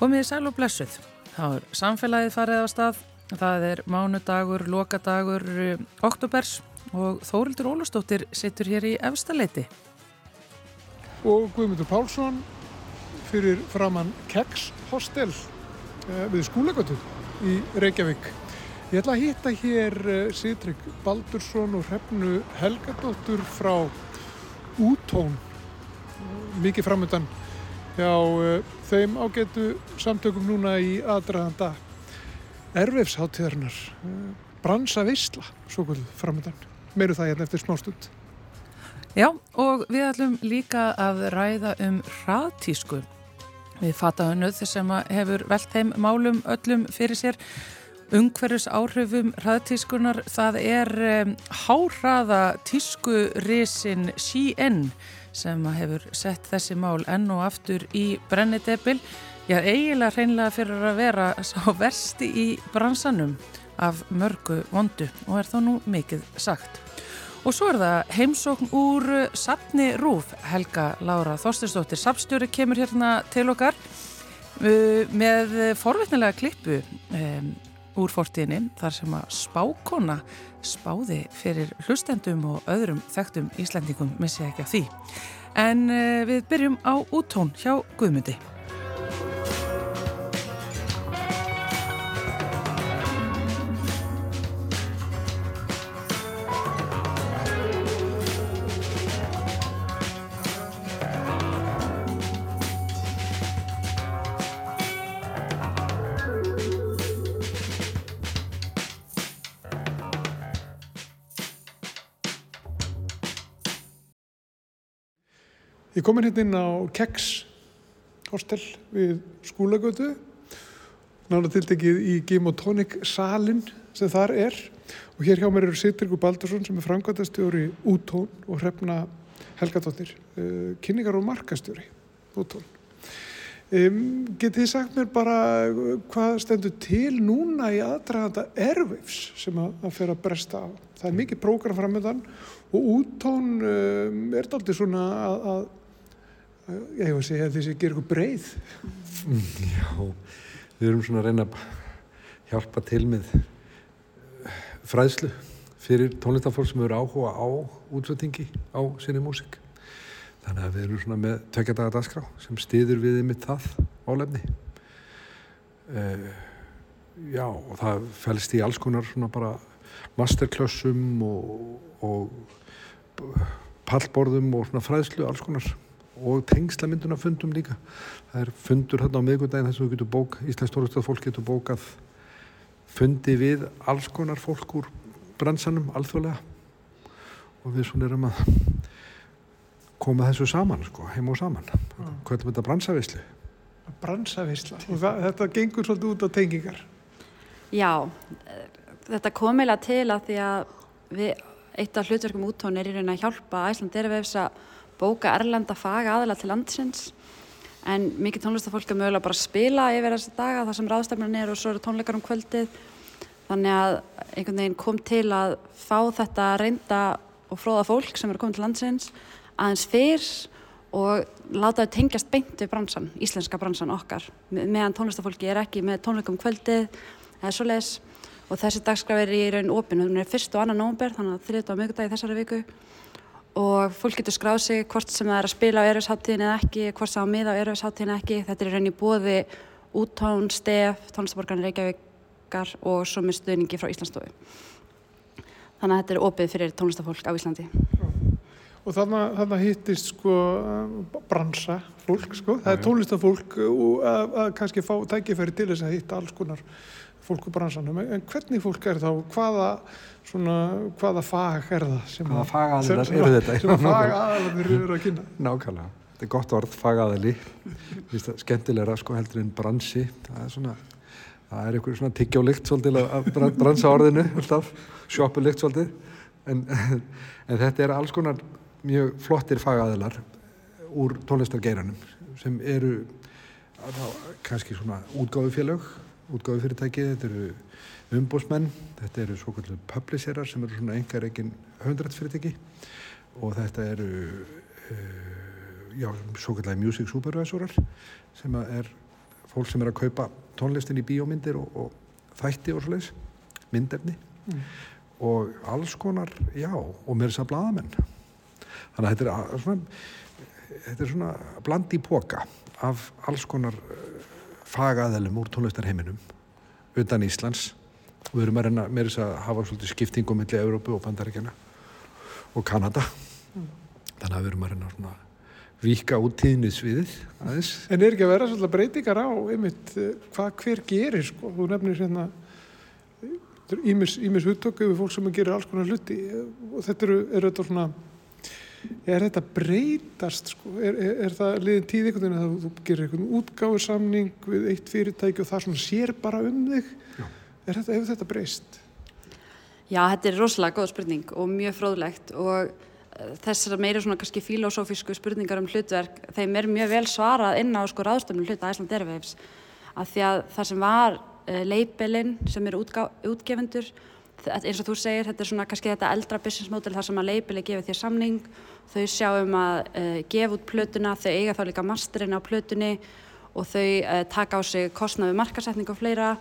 Komið í sæl og blessuð. Þá er samfélagið farið á stað. Það er mánudagur, lokadagur, eh, oktobers og Þórildur Ólustóttir sittur hér í efstaleiti. Og Guðmundur Pálsson fyrir framann Keks Hostel eh, við skúlegötu í Reykjavík. Ég ætla að hitta hér eh, Sýtrik Baldursson og Hrefnu Helgadóttur frá Útón. Mikið framöndan hjá uh, þeim ágætu samtökum núna í aðdraðanda erfefsháttíðarinnar uh, bransa veistla, svo kvöld framöndan meiru það hérna eftir smá stund Já, og við ætlum líka að ræða um hraðtísku. Við fatahönnuð sem hefur velt þeim málum öllum fyrir sér. Ungverðus áhrifum hraðtískunar, það er um, háhraða tískurísin CN sem hefur sett þessi mál enn og aftur í brennidebil. Já, eiginlega hreinlega fyrir að vera sá versti í bransanum af mörgu vondu og er þá nú mikið sagt. Og svo er það heimsókn úr Sapni Rúf, Helga Laura Þorstinsdóttir. Sapstjóri kemur hérna til okkar uh, með forveitnilega klippu um, úr fortíðinni þar sem að spákona spáði fyrir hlustendum og öðrum þekktum Íslandingum missi ekki af því. En uh, við byrjum á úttón hjá Guðmundi. Ég kom hérna inn á Keks hostel við skúlagötu. Náttúrulega tiltekið í Game of Tonic salin sem þar er. Og hér hjá mér eru Sittrikur Baldursson sem er framkvæmtastjóri Útón og hrefna Helgadóttir uh, kynningar og markastjóri Útón um, Getið þið sagt mér bara hvað stendur til núna í aðdraganda erfifs sem að, að fer að bresta á? Það er mikið prógram framöndan og Útón um, er aldrei svona að, að ég hef að segja að þessi gerir eitthvað breið. Já, við erum svona að reyna að hjálpa til með fræðslu fyrir tónlistafólk sem eru áhuga á útsettingi á sinni músik þannig að við erum svona með tvekja daga dagskrá sem stýður við yfir það álefni uh, Já, og það fælst í alls konar svona bara masterklassum og, og pallborðum og svona fræðslu alls konar og tengslamynduna fundum líka. Það er fundur hérna á miðgundaginn þess að þú getur bók Íslands Stórustad fólk getur bókað fundi við alls konar fólk úr bransanum alþjóðlega. Og við svona erum að koma þessu saman sko, heim og saman. Mm. hvað er þetta bransavislu? Bransavisla og það, þetta gengur svolítið út á tengingar. Já, þetta kom eiginlega til að því að við, eitt af hlutverkum úttón er í raun að hjálpa Æsland Erfefs að bóka erlenda faga aðala til landsins. En mikið tónlistafólk er mögulega bara að spila yfir þessi daga þar sem ráðstæfnan er og svo eru tónleikar um kvöldið. Þannig að einhvern veginn kom til að fá þetta reynda og fróða fólk sem eru komið til landsins aðeins fyrr og láta þau tengjast beint við bransan, íslenska bransan okkar. Meðan tónlistafólki er ekki með tónleikum kvöldið eða svo leiðis og þessi dagskraf er í raun opin, hún er fyrst og annan nógumber þannig að þriðt á mögudagi þessari viku og fólk getur skráð sig hvort sem það er að spila á erfisháttíðin eða ekki, hvort sem það er að miða á erfisháttíðin eða ekki. Þetta er rauninni bóði úttón, stef, tónlistaborgarnir Reykjavíkar og svo með stuðningi frá Íslandsstofu. Þannig að þetta er opið fyrir tónlistafólk á Íslandi. Og þannig að hittist sko bransa fólk sko, það er tónlistafólk að, að kannski fá tækifæri til þess að hitta alls konar fólk úr bransanum, en hvernig fólk er þá, hvaða, svona, hvaða fag er það? Hvaða fagaðilar eru þetta? Sem að fagaðilar eru að kynna. Nákvæmlega, þetta er gott orð, fagaðili, skemmtilegra sko heldur en bransi, það er svona, það er einhver svona tiggjólikt svolítið að bransa orðinu, alltaf, sjópulikt svolítið, en, en þetta er alls konar mjög flottir fagaðilar úr tónlistargeiranum sem eru kannski svona útgáðufélög útgáðufyrirtæki, þetta eru umbúsmenn, þetta eru svo kallur publisherar sem eru svona engar eginn höndrætsfyrirtæki og þetta eru uh, já, svo kallar music supervisorar sem er fólk sem er að kaupa tónlistin í bíómyndir og, og þætti og svoleiðis, myndefni og alls konar, já, og mér er þess að bladamenn. Þannig að þetta er svona, þetta er svona bland í póka af alls konar uh, fagaðelum úr tónlistarheiminum utan Íslands. Og við erum að reyna með þess að hafa svolítið skiptingum millir Európu og Bandaríkjana og Kanada. Þannig að við erum að reyna svona víka út tíðnisviðið aðeins. En er ekki að vera svolítið breytingar á einmitt eh, hvað hver gerir sko? Þú nefnir hérna ímis, ímis hugtöku við fólk sem gerir alls konar hluti eh, og þetta eru, eru þetta svona er þetta breytast sko? Er, er, er það liðin tíð einhvern veginn að þú gerir einhvern útgáfusamning við eitt fyrirtæki og það svona sér bara um þig? Já. Er þetta, hefur þetta breyst? Já, þetta er rosalega góð spurning og mjög fróðlegt og eh, þessar meira svona kannski filosófísku spurningar um hlutverk, þeim er mjög vel svarað inn á sko ráðstöfnum hluta Æsland Airwaves að því að það sem var uh, leipilinn sem eru útgá, útgefendur eins og þú segir, þetta er svona kannski þetta eldra business model þar sem að leipili gefið þér samning. Þau sjáum að uh, gefa út plötuna, þau eiga þá líka masterinn á plötunni og þau uh, taka á sig kostnaði markasetning og fleira.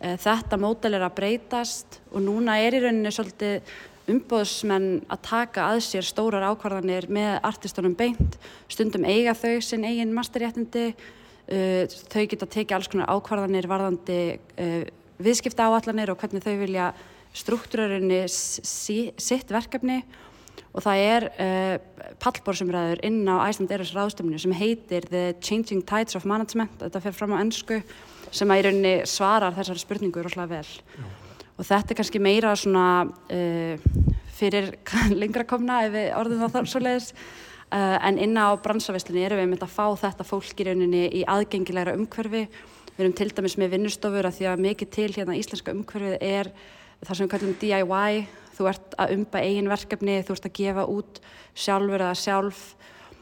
Eh, Þetta mótel er að breytast og núna er í rauninni svolítið umbóðsmenn að taka að sér stórar ákvarðanir með artistunum beint, stundum eiga þau sinn eigin masterréttindi, uh, þau geta tekið alls konar ákvarðanir varðandi uh, viðskipta áallanir og hvernig þau vilja struktúrarunni sitt verkefni og það er uh, pallbórsumræður inn á Æsland Eros ráðstöfnu sem heitir The Changing Tides of Management, þetta fer fram á ennsku sem að í rauninni svarar þessari spurningu rosalega vel. Og þetta er kannski meira svona uh, fyrir lengra komna ef við orðum það þar svo leiðis. Uh, en inn á bransaveslunni erum við myndið að fá þetta fólk í rauninni í aðgengilegra umhverfi. Við erum til dæmis með vinnustofur að því að mikið til hérna íslenska umhverfið er það sem við kallum DIY. Þú ert að umba eigin verkefni, þú ert að gefa út sjálfur eða sjálf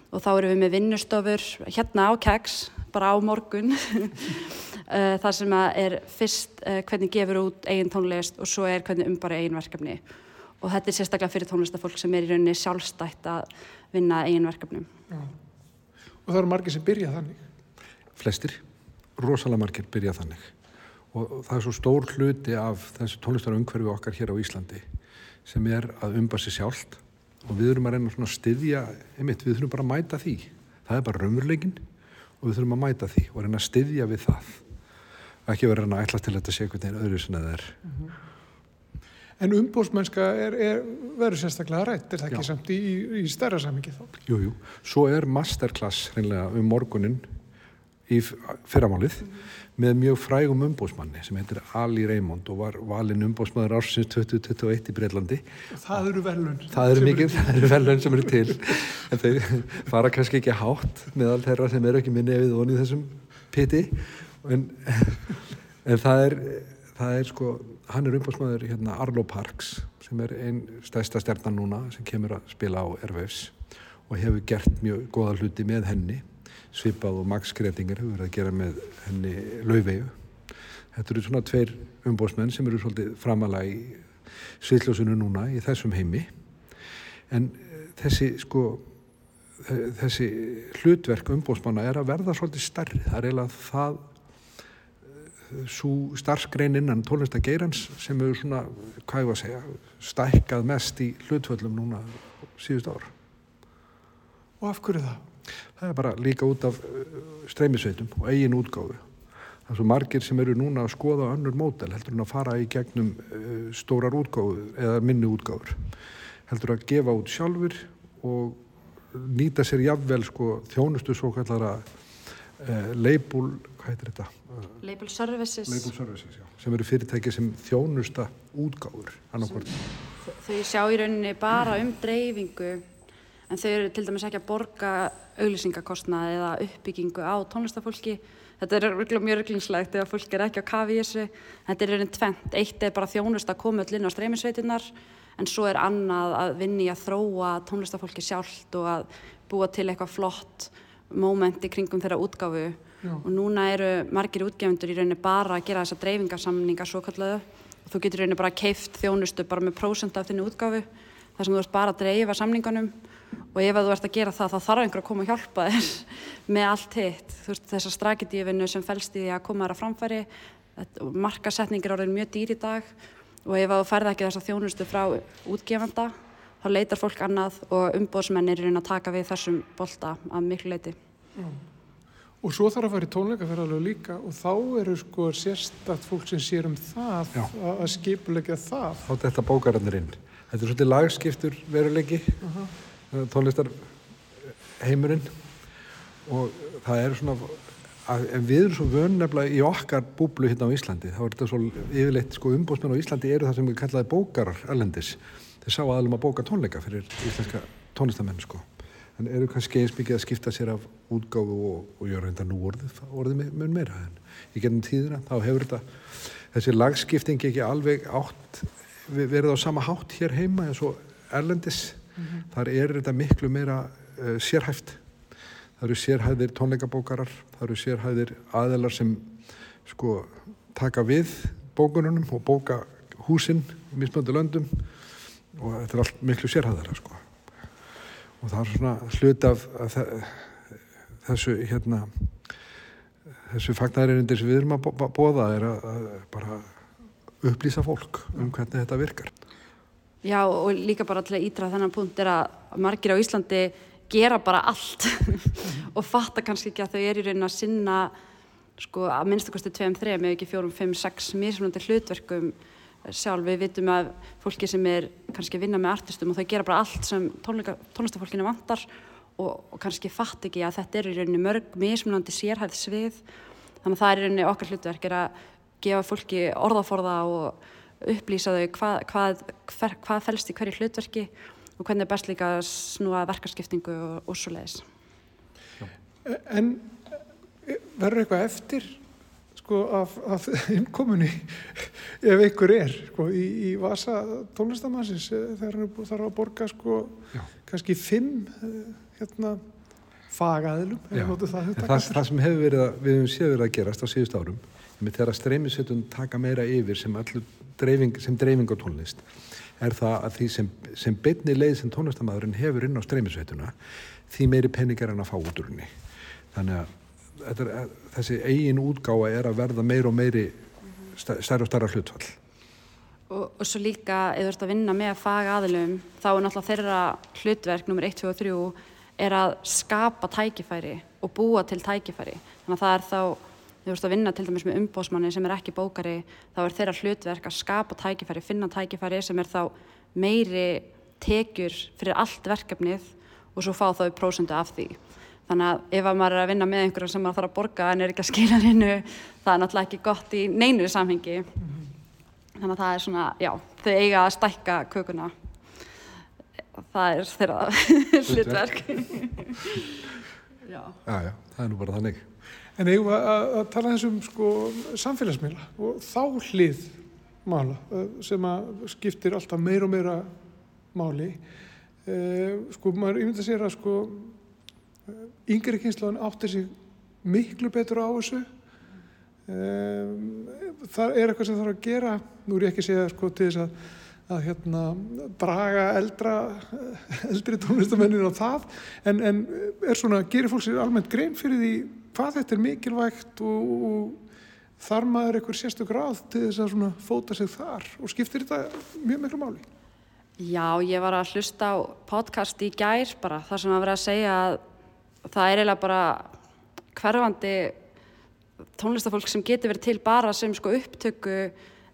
og þá erum við með vinnustofur hérna á keks, bara á morgun uh, þar sem að er fyrst uh, hvernig gefur út eigin tónlist og svo er hvernig umbara eigin verkefni og þetta er sérstaklega fyrir tónlistafólk sem er í rauninni sjálfstætt að vinna eigin verkefnum. Og það eru margir sem byrja þannig. flestir, rosalega margir byrja þannig og það er svo stór hluti af þessu tónlistarumhverfi okkar hér á Íslandi sem er að umba sér sjálft. Og við þurfum að reyna svona að styðja einmitt, við þurfum bara að mæta því. Það er bara raumurleikin og við þurfum að mæta því og reyna að styðja við það. Ekki vera reyna að ætla til þetta sé einhvern veginn öðru sinna það er. En umbóðsmennska er, er, verður sérstaklega rætt, er það ekki Já. samt í, í, stærra samingi þá? Jú, jú. Svo er masterclass hreinlega um morgunin í fyrramálið með mjög frægum umbóðsmanni sem heitir Ali Raymond og var valinn umbóðsmaður ársins 2021 í Breitlandi. Það eru velun. Það eru mikið, það eru velun sem eru til en þau fara kannski ekki hátt meðal þeirra sem eru ekki með nefið onni í þessum piti en, en það er það er sko, hann er umbóðsmaður hérna Arlo Parks sem er einn stærsta stjarnan núna sem kemur að spila á Airwaves og hefur gert mjög góða hluti með henni svipað og Max Gretinger hefur verið að gera með henni laufeyju þetta eru svona tveir umbóðsmenn sem eru svolítið framalega í sviðljósinu núna í þessum heimi en eh, þessi sko þe- þessi hlutverk umbóðsmanna er að verða svolítið stærri það er eiginlega það svo starfsgrein innan tónlistageirans sem hefur svona, hvað ég var að segja stækkað mest í hlutvöllum núna síðust ár. Og af hverju það? Það er bara líka út af uh, streymisveitum og eigin útgáfu. Það er svo margir sem eru núna að skoða önnur mótel, heldur en að fara í gegnum uh, stórar útgáfu eða minni útgáfur. Heldur að gefa út sjálfur og nýta sér jafnvel sko þjónustu svo kallara uh, label, hvað heitir þetta? Label Services, Label Services. Sem eru fyrirtæki sem þjónusta útgáfur, annarkvort. þau sjá í rauninni bara um dreifingu en þau eru til dæmis ekki að borga auglýsingakostnað eða uppbyggingu á tónlistafólki. Þetta er örugglega mjög rugglingslegt ef fólk er ekki á kafi í þessu. Þetta er rauninni tvent. Eitt er bara þjónust að koma öll inn á streymisveitinnar en svo er annað að vinni að þróa tónlistafólki sjálft og að búa til eitthvað flott moment í kringum þeirra útgáfu Já. og núna eru margir útgefundur í rauninni bara að gera þessa dreifingarsamningar svo kallahu og þú getur í rauninni bara keift þjónustu bara með prósent af þinni útgáfu þar sem þú ert bara að dreifa samningunum og ef þú ert að gera það þá þarf einhver að koma og hjálpa þér með allt hitt þú veist þessar straketífinu sem fælst í því að koma þér að framfæri markasetningir árið mjög dýr í dag og ef þú færða ekki þessa þjónustu frá útgefanda þá leitar fólk annað og umbóðsmennir er að taka við þessum bolta að miklu leiti mm. Og svo þarf að fara í tónleikaferðalög líka og þá eru sko sérstakt fólk sem sér um það Já. að skipulegja það. Þá þetta bókarannir inn. Þetta er svolítið lagskiptur veruleiki, uh -huh. Eh, tónlistarheimurinn. Og það er svona, að, við erum svo vön nefnilega í okkar búblu hérna á Íslandi, þá er þetta svo yfirleitt sko umbósmenn á Íslandi eru það sem við kallaði bókarar erlendis. Þeir sá aðlum að bóka tónleika fyrir íslenska tónlistamenn sko. En eru kannski eins mikið að skipta sér af útgáfu og, og gera þetta nú orðið, orðið mun meira en í gennum tíðina. Þá hefur þetta þessi lagskipting ekki alveg átt verið á sama hátt hér heima eins og Erlendis mm -hmm. þar er þetta miklu meira uh, sérhæft. Það eru sérhæðir tónleikabókarar það eru sérhæðir aðelar sem sko taka við bókununum og bóka húsinn í mismöndu löndum. Og þetta er allt miklu sérhæðara sko. Og það er svona hlut af, þessu hérna þessu fagnæðarindir sem við erum að bóða er að bara upplýsa fólk um hvernig þetta virkar Já og líka bara til að ídra þennan punkt er að margir á Íslandi gera bara allt. Og fatta kannski ekki að þau eru í raunin að sinna sko að minnstakosti 2-3 með ekki 4-5-6 mismunandi hlutverkum sjálf, við vitum að fólki sem er kannski að vinna með artistum og þau gera bara allt sem tónlistafólkinu vantar og, og kannski fatt ekki að þetta er í rauninni mörg mismunandi sérhæð svið. Þannig að það er í rauninni okkar hlutverk er að gefa fólki orðaforða og upplýsa þau hvað, hvað, hver, hvað fælst í hverju hlutverki og hvernig er best líka að snúa verkarskiptingu og, og svo leiðis En verður eitthvað eftir sko af, af innkomunni ef einhver er sko, í, í vasa tónlistamannsins eh, þegar hann þarf að borga sko Já. kannski fimm hérna fagaðilum það, það, það sem hefur verið að við hefum séð verið að gerast á síðust árum með þeirra streymisveitun taka meira yfir sem, dreifing, sem dreifing á tónlist er það að því sem, sem betni leið sem tónlistamæðurinn hefur inn á streymisveituna því meiri peningar hann að fá út úr henni. Þannig að er, þessi eigin útgáa er að verða meir og meiri stærra og stærra hlutfall. Og, og svo líka eða þú ert að vinna með fagaðilum þá er náttúrulega þeirra hlutverk nummer 1, 2 og 3 er að skapa tækifæri og búa til tækifæri. Þannig að það er þá þú ert að vinna til dæmis með umbósmanni sem er ekki bókari þá er þeirra hlutverk að skapa tækifæri finna tækifæri sem er þá meiri tekjur fyrir allt verkefnið og svo fá þau prósundu af því Þannig að ef maður er að vinna með einhverjum sem maður þarf að borga en er ekki að skila hennu, það er náttúrulega ekki gott í neinu samhengi. Mm -hmm. Þannig að það er svona, já, þau eiga að stækka kökuna. Það er þeirra hlutverk. já. já, já, það er nú bara þannig. En eigum að, að tala þessum sko samfélagsmiðla og þá hlið mála eh, sem að skiptir alltaf meir og meira máli. Eh, sko, maður ymynda sér að sko yngri kynslan áttir sig miklu betur á þessu. Það er eitthvað sem þarf að gera. Nú er ég ekki að segja sko til þess að að hérna draga eldra eldri tónlistamennir á það. En, en er svona, gerir fólk sér almennt grein fyrir því hvað þetta er mikilvægt og, og þar maður eitthvað sérstu gráð til þess að svona fóta sig þar? Og skiptir þetta mjög miklu máli? Já, ég var að hlusta á podcast í gær bara þar sem að vera að segja að það er eiginlega bara hverfandi tónlistafólk sem getur verið til bara sem sko upptöku,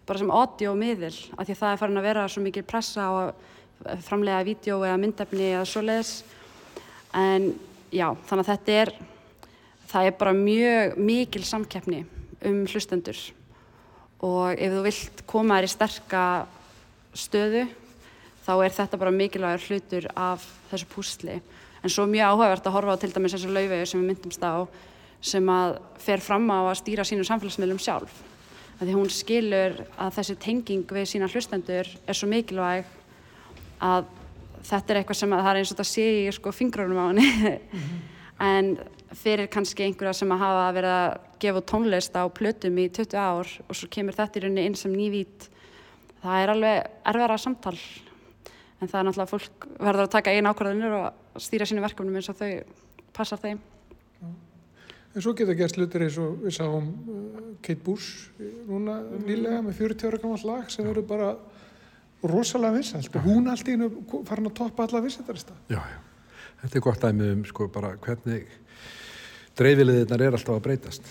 bara sem audio miðil, af því að það er farin að vera svo mikil pressa á að framlega vídeo eða myndefni eða svo leiðis en já, þannig að þetta er það er bara mjög mikil samkeppni um hlustendur. Og ef þú vilt koma þér í sterka stöðu þá er þetta bara mikilvægur hlutur af þessu púsli. En svo mjög áhugavert að horfa á til dæmis þessu laufegu sem við myndumst á sem að fer fram á að stýra sínum samfélagsmiðlum sjálf. Að því hún skilur að þessi tenging við sína hlustendur er svo mikilvæg að þetta er eitthvað sem að það er eins og þetta sé í sko fingrunum á henni. Mm -hmm. en fyrir kannski einhverja sem að hafa verið að gefa tónlist á plötum í 20 ár og svo kemur þetta í rauninni inn sem nývít það er alveg erfara samtal en það er náttúrulega fólk verður að taka einn ákvarðanir og stýra sínum verkefnum eins og þau passar þeim. En svo geta gerst hlutir eins og við sáum uh, Kate Bush núna nýlega með 40 ára gammal lag sem verður bara rosalega vinsælt og hún allt í hennu farin að toppa alla vinsættarista. Já, já. Þetta er gott dæmið um sko bara hvernig dreifiliðirnar er alltaf að breytast.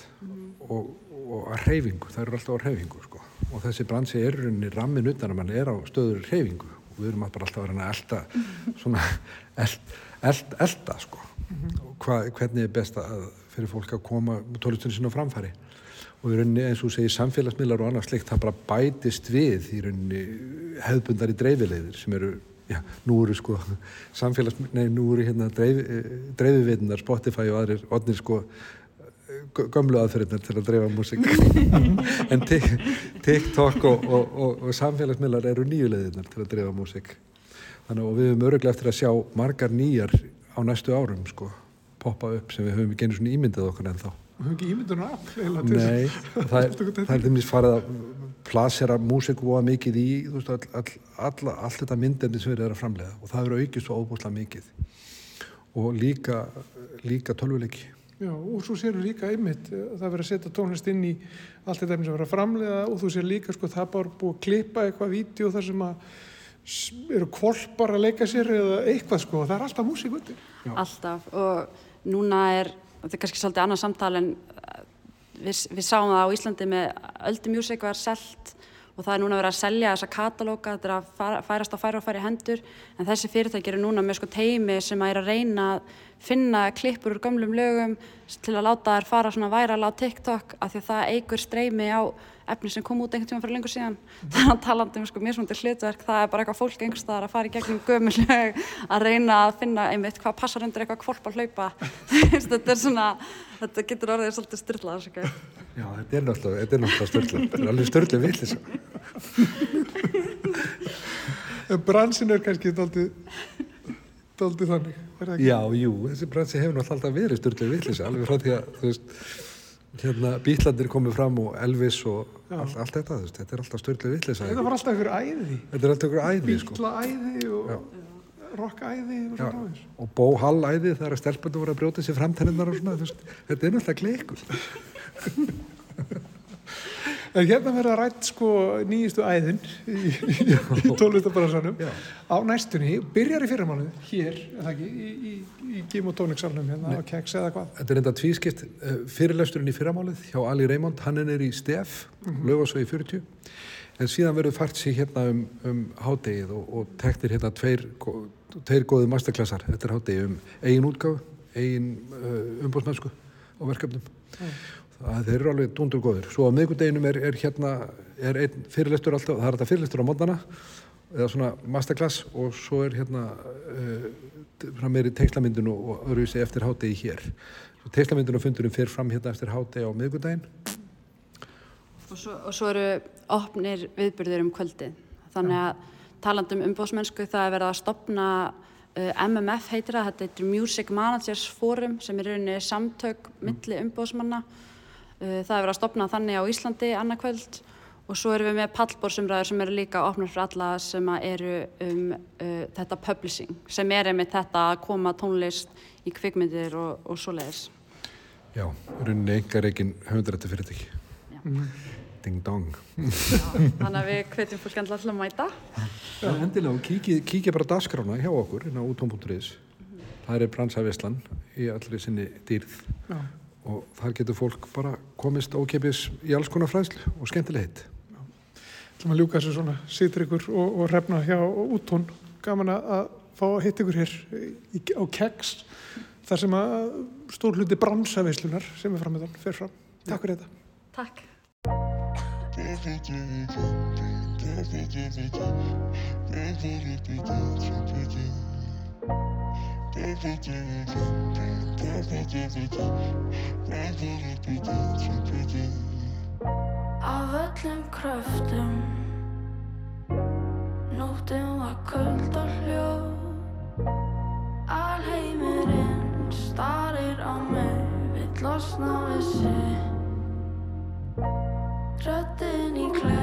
Og, og að reyfingu, það eru alltaf á reyfingu sko. Og þessi bransi er rauninni rammin utan að mann er á stöður reyfingu og við erum alltaf að vera að elda svona eld, eld, elda sko. Og hva, hvernig er best að fyrir fólk að koma tólistunni sinna á framfæri? Og í rauninni eins og segir samfélagsmiðlar og annað slikt það bara bætist við í rauninni hefðbundar í dreifilegðir sem eru Já, nú eru sko samfélags, nei, nú eru hérna dreif, dreifiveitunar, Spotify og aðrir, odnir sko gömlu aðferðinar til að dreifa músík. En TikTok og, og, og, og samfélagsmiðlar eru nýjuleðinar til að dreifa músík. Þannig að við höfum öruglega eftir að sjá margar nýjar á næstu árum sko poppa upp sem við höfum ekki einu svona ímyndið okkur en þá Við höfum ekki ímyndun af Nei, það er, það er þeimlis farið að plasera músík og að mikið í veist, all, all, all, allt þetta myndefni sem við erum að framlega og það eru aukist svo óbúslega mikið. Og líka, líka tölvuleiki. Já, og svo séu líka einmitt það verður að setja tónlist inn í allt þetta sem verður að framlega og þú séu líka sko það bara búið að klippa eitthvað vídeo þar sem að eru kvolpar að leika sér eða eitthvað sko og það er alltaf músík undir. Alltaf og núna er, þetta er kannski svolítið annað samtal en við, við sáum það á Íslandi með Öldi Music var selt og það er núna verið að selja þessa katalóga, þetta er að fara, færast á færi og færi hendur. En þessi fyrirtæki eru núna með sko teimi sem að er að reyna að finna klippur úr gamlum lögum til að láta þær fara svona væral á TikTok af því að það eigur streymi á efni sem kom út einhvern tíma fyrir lengur síðan. Þannig að talandi um sko mjög svona til hlutverk það er bara eitthvað fólk einhverstaðar að fara í gegnum gömulög að reyna að finna einmitt hvað passar undir eitthvað kvolp að hlaupa. Þetta er svona, þetta getur orðið svolítið styrlað Já, þetta er náttúrulega, þetta er náttúrulega styrlað þetta er alveg styrlað villis Bransin er kannski doldið þannig, það ekki? Já, jú, þessi bransi hefur náttúrulega alltaf verið styrlað villis alveg frá því að, þú veist hérna Bílandir komið fram og Elvis og all, allt þetta, þetta er alltaf störtlega vittlis Þetta var alltaf ykkur æði. Þetta er alltaf ykkur æði sko. Bílaæði og rockæði og Og bóhallæði þegar stelpundu voru að brjóta sér framtenninnar þetta er náttúrulega kleikur En hérna verður að rætt sko nýjistu æðin í, í, í tónlistabarsanum á næstunni, byrjar í fyrramánu hér, er það ekki, í, í, í Gim og tóniksalunum hérna Nei. á keks eða hvað? Þetta er enda tvískipt eh, fyrirlesturinn í fyrramálið hjá Ali Raymond, hann er í stef, mm -hmm. lögásvegi 40 en síðan verður fart sér hérna um, um hádegið og, og teknir hérna tveir, tveir góði masterklassar þetta er hádegið um eigin útgáð, eigin uh, umbóðsmennsku og verkefnum mm að þeir eru alveg dundur góður. Svo á miðgudeginum er, er hérna, er einn fyrirlestur alltaf, það er þetta fyrirlestur á mótana eða svona masterclass og svo er hérna uh, meiri tekslamyndinu og öðruvísi eftir hátegi hér. Tekslamyndinu og fundurum fyrir fram hérna eftir hátegi á miðgudegin. Og svo, og svo eru opnir viðbyrðir um kvöldið. Þannig að talandum umbóðsmennsku það er verið að stopna uh, MMF heitir það, þetta heitir Music Managers Forum sem er rauninni samtök milli umbóðsmanna Eh, það er verið að stopna þannig á Íslandi annarkvöld og svo erum við með pallbórsumræður sem eru líka opnur fyrir alla sem eru um uh, þetta publishing sem er einmitt þetta að koma tónlist í kvikmyndir og, og svoleiðis. Já, rauninni engar eginn höfundrætti fyrir þetta ekki. Ding dong. Já, þannig að við hvetjum fólk alltaf að mæta. Já, endilega, kíkja kíki bara dagskrána hjá okkur, hérna útón.is. Mm -hmm. Það er Bransæfislan í allri sinni dýrð. Já og þar getur fólk bara komist ókeipis í alls konar fræðslu og skemmtileg hitt Það er að ljúka þessu svona sýtryggur og, og refna hjá úttón gaman að fá að hitta ykkur hér í, á keks þar sem að stór hluti bransaveislunar sem er framöðan fer fram. Takk fyrir þetta. Takk. Af öllum kröftum Nóttum var köld og hljóð. Alheimurinn starir á mig Vill losna við sig. Röttin í klettunum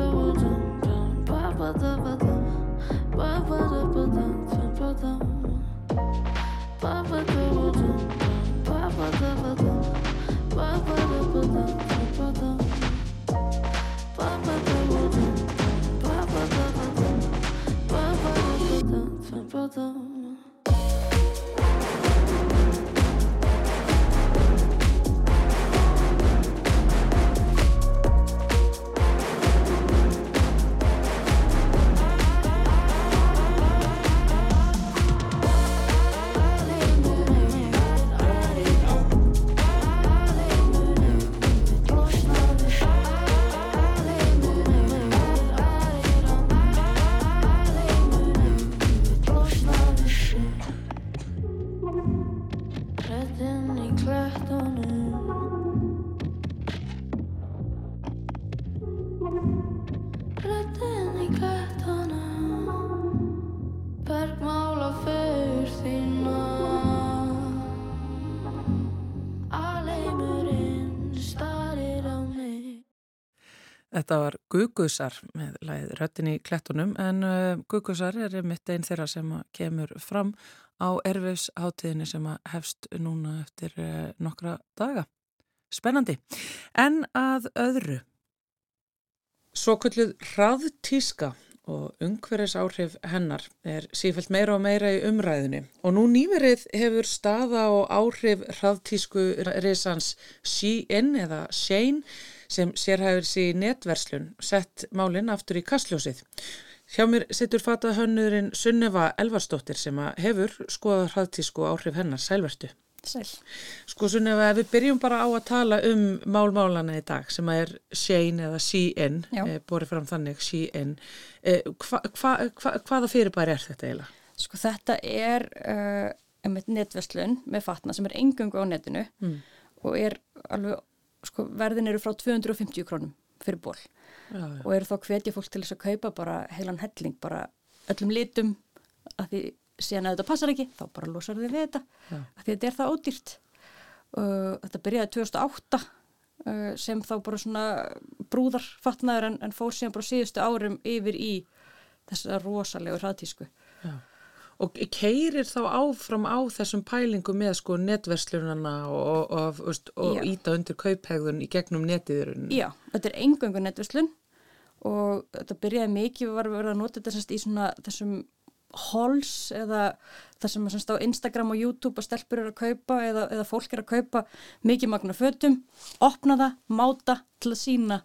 Þetta var Gugusar með lagið Röttin í klettunum en uh, Gugusar er mitt einn þeirra sem kemur fram á erfisháttíðinni sem hefst núna eftir uh, nokkra daga. Spennandi. En að öðru. Svo kvölduð hraðtíska og umhverfis áhrif hennar er sífælt meira og meira í umræðinu og nú nýverið hefur staða og áhrif hraðtísku risans Shein eða Shein sem sérhæfur sér í netverslun sett málinn aftur í kastljósið. Hjá mér situr fatað hönnurinn Sunneva Elvarsdóttir sem að hefur skoðað hraðtísku áhrif hennar sælvertu. Sæl. Sko Sunneva, við byrjum bara á að tala um málmálana í dag sem að er Shein eða Shein, e, borið fram þannig Shein, e, hva, hva, hva, hvaða fyrirbæri er þetta eiginlega? Sko þetta er uh, einmitt netverslun með fatna sem er engungu á netinu Mm. og er alveg, sko verðin eru frá 250 krónum fyrir ból Já, já. og eru þá hvetja fólk til þess að kaupa bara heilan helling, bara öllum litum að því síðan að þetta passar ekki, þá bara losar þið við þetta Já. að því þetta er það ódýrt uh, þetta byrjaði 2008 uh, sem þá bara svona brúðarfatnaður en, en fór síðan bara síðustu árum yfir í þessa rosalegu hraðtísku Já. Og keirir þá áfram á þessum pælingum með sko netverslunana og, og, og, og íta undir kauphegðun í gegnum netiðurinn. Já, þetta er engöngu netverslun og þetta byrjaði mikið við varum verið að nota þetta í svona þessum hols eða það sem er semst á Instagram og YouTube að stelpur eru að kaupa eða, eða fólk eru að kaupa mikið magna fötum, opna það, máta til að sína.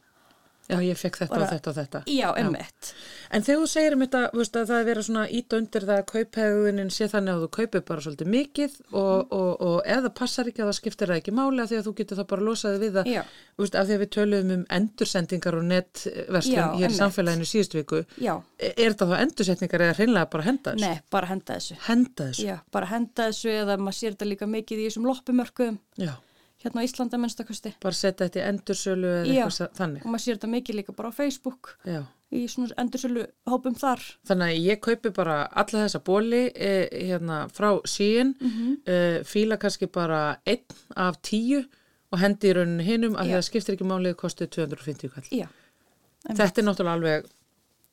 Já, ég fekk þetta Bara- og þetta og þetta. Já, emmitt. En þegar þú segir um þetta, veist, að það er verið svona íta undir það að kauphegðunin sé þannig að þú kaupir bara svolítið mikið og, og, og ef það passar ekki að það skiptir það ekki máli að því að þú getur það bara losaði við það. Já. Veist, af því að við töluðum um endursendingar og netverslun Já, hér í einmitt. samfélaginu síðustu viku. Já, Er er þetta þá endursetningar eða hreinlega bara henda þessu? nei, bara henda þessu. Henda þessu? Já, bara henda þessu eða maður sér þetta líka mikið í þessum loppumörkuðum Já. Hérna á Íslanda minnstakosti bara setja þetta í endursölu eða Já. eitthvað þannig. og maður sér þetta mikið líka bara á Facebook Já. í svona endursölu hópum þar. Þannig að ég kaupi bara alla þessa bóli eh, hérna, frá síin, Mhm. eh, fíla kannski bara einn af tíu og hendi í rauninu hinum að Já. það skiptir ekki málið kostið 250 kall. Já, Þetta er náttúrulega alveg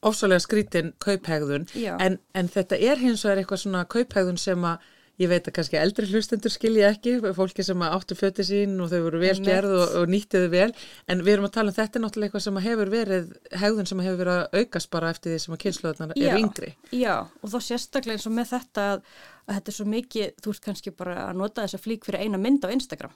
ofsalega skrítin kauphegðun Já. en, en þetta er hins vegar eitthvað svona kauphegðun sem að ég veit að kannski eldri hlustendur skilja ekki, fólki sem áttu föti sín og þau voru vel Einmitt. gerð og, og nýttiðu vel, en við erum að tala um þetta er náttúrulega eitthvað sem hefur verið hegðun sem hefur verið að aukast bara eftir því sem að kynsluðarnar Já. eru yngri. Já, og þá sérstaklega eins og með þetta að, að þetta er svo mikið, þú ert kannski bara að nota þessa flík fyrir eina mynd á Instagram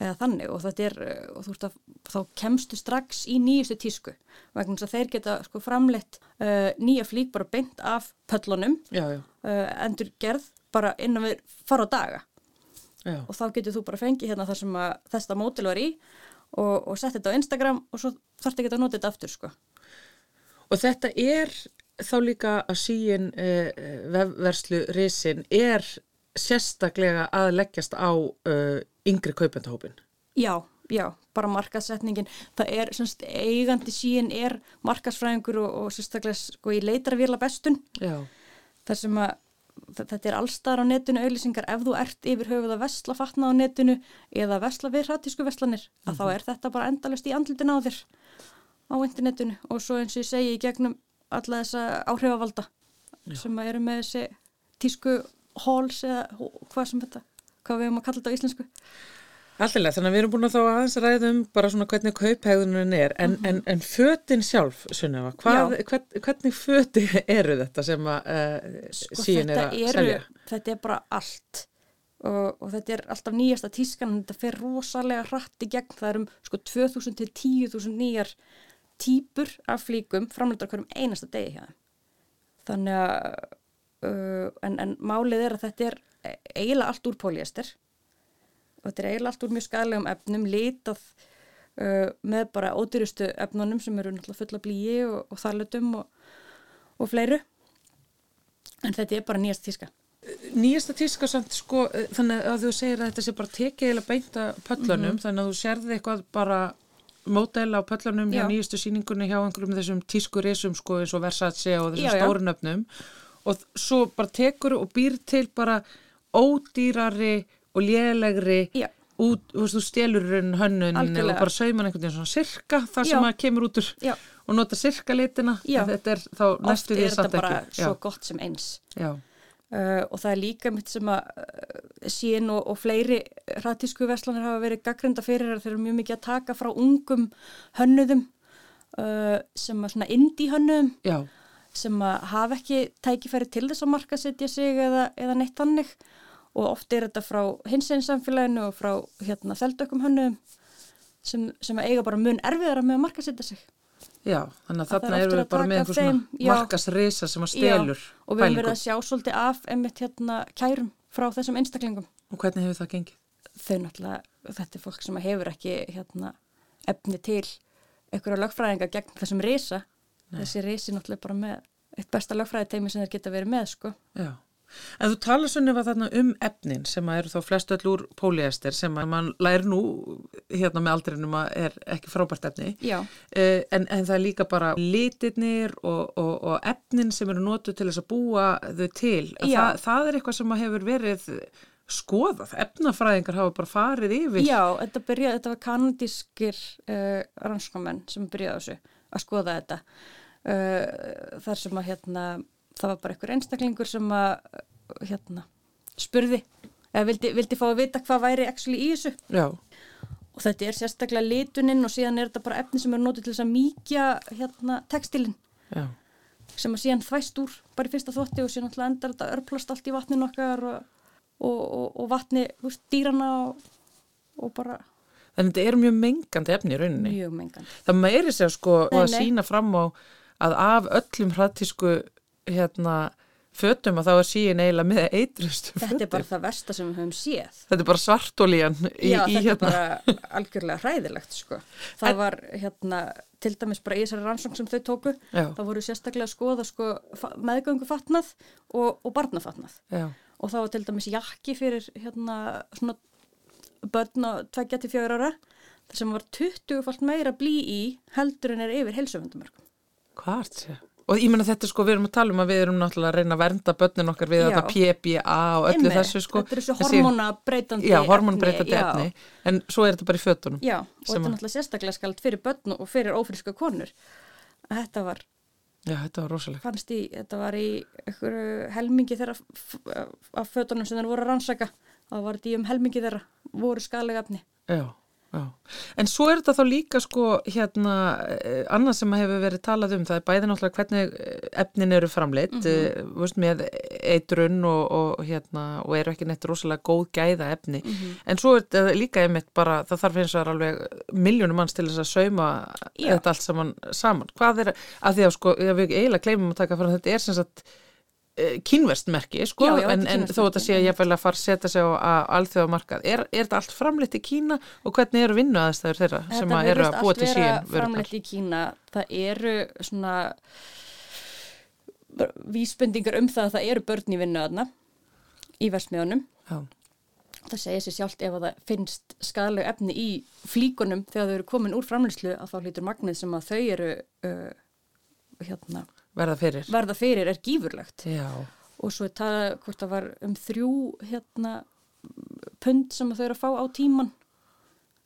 eða þannig og þetta er, uh, og þú ert að, þá kemstu strax í nýjustu tísku vegna þess að þeir geta sko framleitt uh, nýja flík bara beint af pöllunum, Já, já, uh, endur gerð bara innan við fara á daga já. og þá getur þú bara fengið hérna þar sem að þetta mótil var í og, og sett þetta á Instagram og svo þarftu ekki að nota þetta aftur sko. Og þetta er þá líka að síin uh, vefverslu risin er sérstaklega að leggjast á uh, yngri kaupendahópin. Já, já, bara markasetningin. Það er, semst, eigandi síin er markasfræðingur og, og sérstaklega sko í leitarvíla bestun. Já. þar sem að þetta er allstaðar á netinu auðlýsingar ef þú ert yfir höfuð að vesla fatna á netinu eða vesla við hratísku veslanir að þá er þetta bara endalust í andlitin á þér á internetinu. Og svo eins og ég segi í gegnum alla þessa áhrifavalda sem að eru með þessi tísku halls eða hvað sem þetta hvað við hefum að kalla þetta á íslensku Alltilega, þannig að við erum búin að þá aðeins ræða um bara svona hvernig kauphegðunin er, en, en, en fötin sjálf, Sunneva, hvernig föti eru þetta sem að uh, sko, síðan er að eru, selja? þetta er bara allt. Og, og þetta er alltaf nýjasta tískan þetta fer rosalega hratt í gegn. Það er um sko 2000 til 10.000 nýjar típur af flíkum framleitar hverjum einasta degi þeim. Þannig að uh, en, en málið er að þetta er eiginlega allt úr polyester og þetta er eiginlega allt úr mjög skæðlegum efnum litað uh, með bara ódýrustu efnunum sem eru náttúrulega fulla blíi og, og þarlutum og, og fleiru en þetta er bara nýjast tíska Nýjasta tíska samt sko, eh, þannig að þú segir að þetta sé bara tekið eða beinta pöllunum, Mhm. þannig að þú sérði eitthvað bara mótæla á pöllunum hjá Já. nýjustu síningunni hjá einhverjum þessum tískurisum sko eins og Versace og þessum stórunöfnum og svo bara tekur og býr til bara ódýrari og lélegri Já. út, þú veist, þú stelur hönnun og Algjörlega. bara saumar einhvern veginn svona sirka það sem Já. að kemur út úr Já. og nota sirka litina þetta er þá næstu því samt þetta bara ekki svo gott sem eins uh, og það er líka mitt sem að uh, sín og, og fleiri hraðtísku verslanir hafa verið gaggrinda fyrir að þeir eru mjög mikið að taka frá ungum hönnuðum uh, sem að svona indie hönnuðum sem að hafa ekki tækifæri til þess að markasetja sig eða, eða neitt þannig og oft er þetta frá hinsegin samfélaginu og frá hérna þeldökkum hönnuðum sem, sem eiga bara mun erfiðara með að markasetja sig. Já þannig að Að þarna verið við bara með taka einhver svona markasrisa sem að stelur Já, og við höfum verið að sjá svolítið af einmitt hérna kærum frá þessum einstaklingum. Og hvernig hefur það gengið? þau náttúrulega, þetta er fólk sem hefur ekki hérna, efni til einhverja lögfræðinga gegn þessum risa. Þessi risi náttúrulega bara með eitt besta lögfræðiteimi sem þeir geta verið með sko. Já, en þú talar svona þarna um efnin sem að eru þá flest öll úr póliester sem að mann læri nú hérna með aldrinum að er ekki frábært efni Já, Uh, en, en það er líka bara litirnir og, og, og efnin sem eru notuð til þess að búa þau til. Það, það er eitthvað sem að hefur verið skoðað. Efnafræðingar hafa bara farið yfir. Já þetta, byrja, þetta var kanadískir uh, rannskomenn sem byrjaði þessu að skoða þetta uh, þar sem að hérna, það var bara einhver einstaklingur sem að hérna, spurði eða vildi, vildi fá að vita hvað væri actually í þessu. Já, og þetta er sérstaklega lituninn og síðan er þetta bara efni sem er notið til þess að mýkja hérna, textilinn já, sem að síðan þvæst úr bara í fyrsta þvotti og síðan alltaf endar þetta örplast allt í vatninu okkar og, og, og, og vatni úst, dýrana og, og bara Þannig þetta eru mjög mengandi efni í rauninni. mjög mengandi. Það meiri sér sko Nei, að sína fram á að af öllum hrattísku hérna, fötum að þá er síin eiginlega með eitrustu fötum. Þetta er bara það versta sem við höfum séð. Þetta er bara svartólíjan í, Já, í þetta hérna. er bara algjörlega hræðilegt sko. Það var hérna til dæmis bara í þessari rannsókn sem þau tóku Já. þá voru sérstaklega að skoða sko, meðgöngu fatnað og, og barnafatnað. Já, og það var til dæmis jakki fyrir hérna svona börn á 2-4 ára sem var 20 falt meira blí í heldur en er yfir heilsöfundumörkum. hvað er þetta? Og ég menna þetta sko, við erum að tala um að við erum náttúrulega að reyna að vernda börnin okkar við þetta PBA og öllu Einmitt, þessu sko. Þetta er þessu Já, hormonbreytandi já. efni, en svo er þetta bara í fötunum. Já, og þetta er náttúrulega sérstaklega skald fyrir börn og fyrir ófríska konur. Þetta var, Já, þetta var fannst í, þetta var í helmingi þeirra af fötunum sem þeir voru að rannsaka. Það var þetta í um helmingi þeirra voru skalega efni. Já, já. En svo er þetta þá líka sko, hérna, eh, annað sem hefur verið talað um, það er bæði náttúrulega hvernig eh, efnin eru framleitt, mm Mhm. veist, með eitrun og, og, hérna, og eru ekki neitt rosalega góð gæða efni. Mhm. En svo er þetta líka einmitt bara, það þarf eins og alveg miljónum manns til þess að sauma Já. þetta allt saman saman. Hvað er, að því að sko, við eiginlega gleymum að taka fram þetta er sem sagt kynverst merki, sko, Já, já, þetta en, en þó þetta merki, sé að ég fæla að fara að setja sig á, alþjóðamarkað. Er, er þetta allt framleitt í Kína og hvernig eru vinnu aðstæður þeirra sem Þetta að eru að búa allt til vera síðan vörurnar? framleitt í Kína. Það eru svona vísbendingar um það að það eru börn í vinnu aðna í versmiðunum. Það segir sér sjálft ef að það finnst skadaleg efni í flíkunum þegar þau eru komin úr framleyslu að þá hlýtur magnið sem að þau eru uh, hérna, verða fyrir. verða fyrir er gífurlegt. Já, og svo er talað hvort það var um þrjú hérna pund sem þau eru að fá á tíman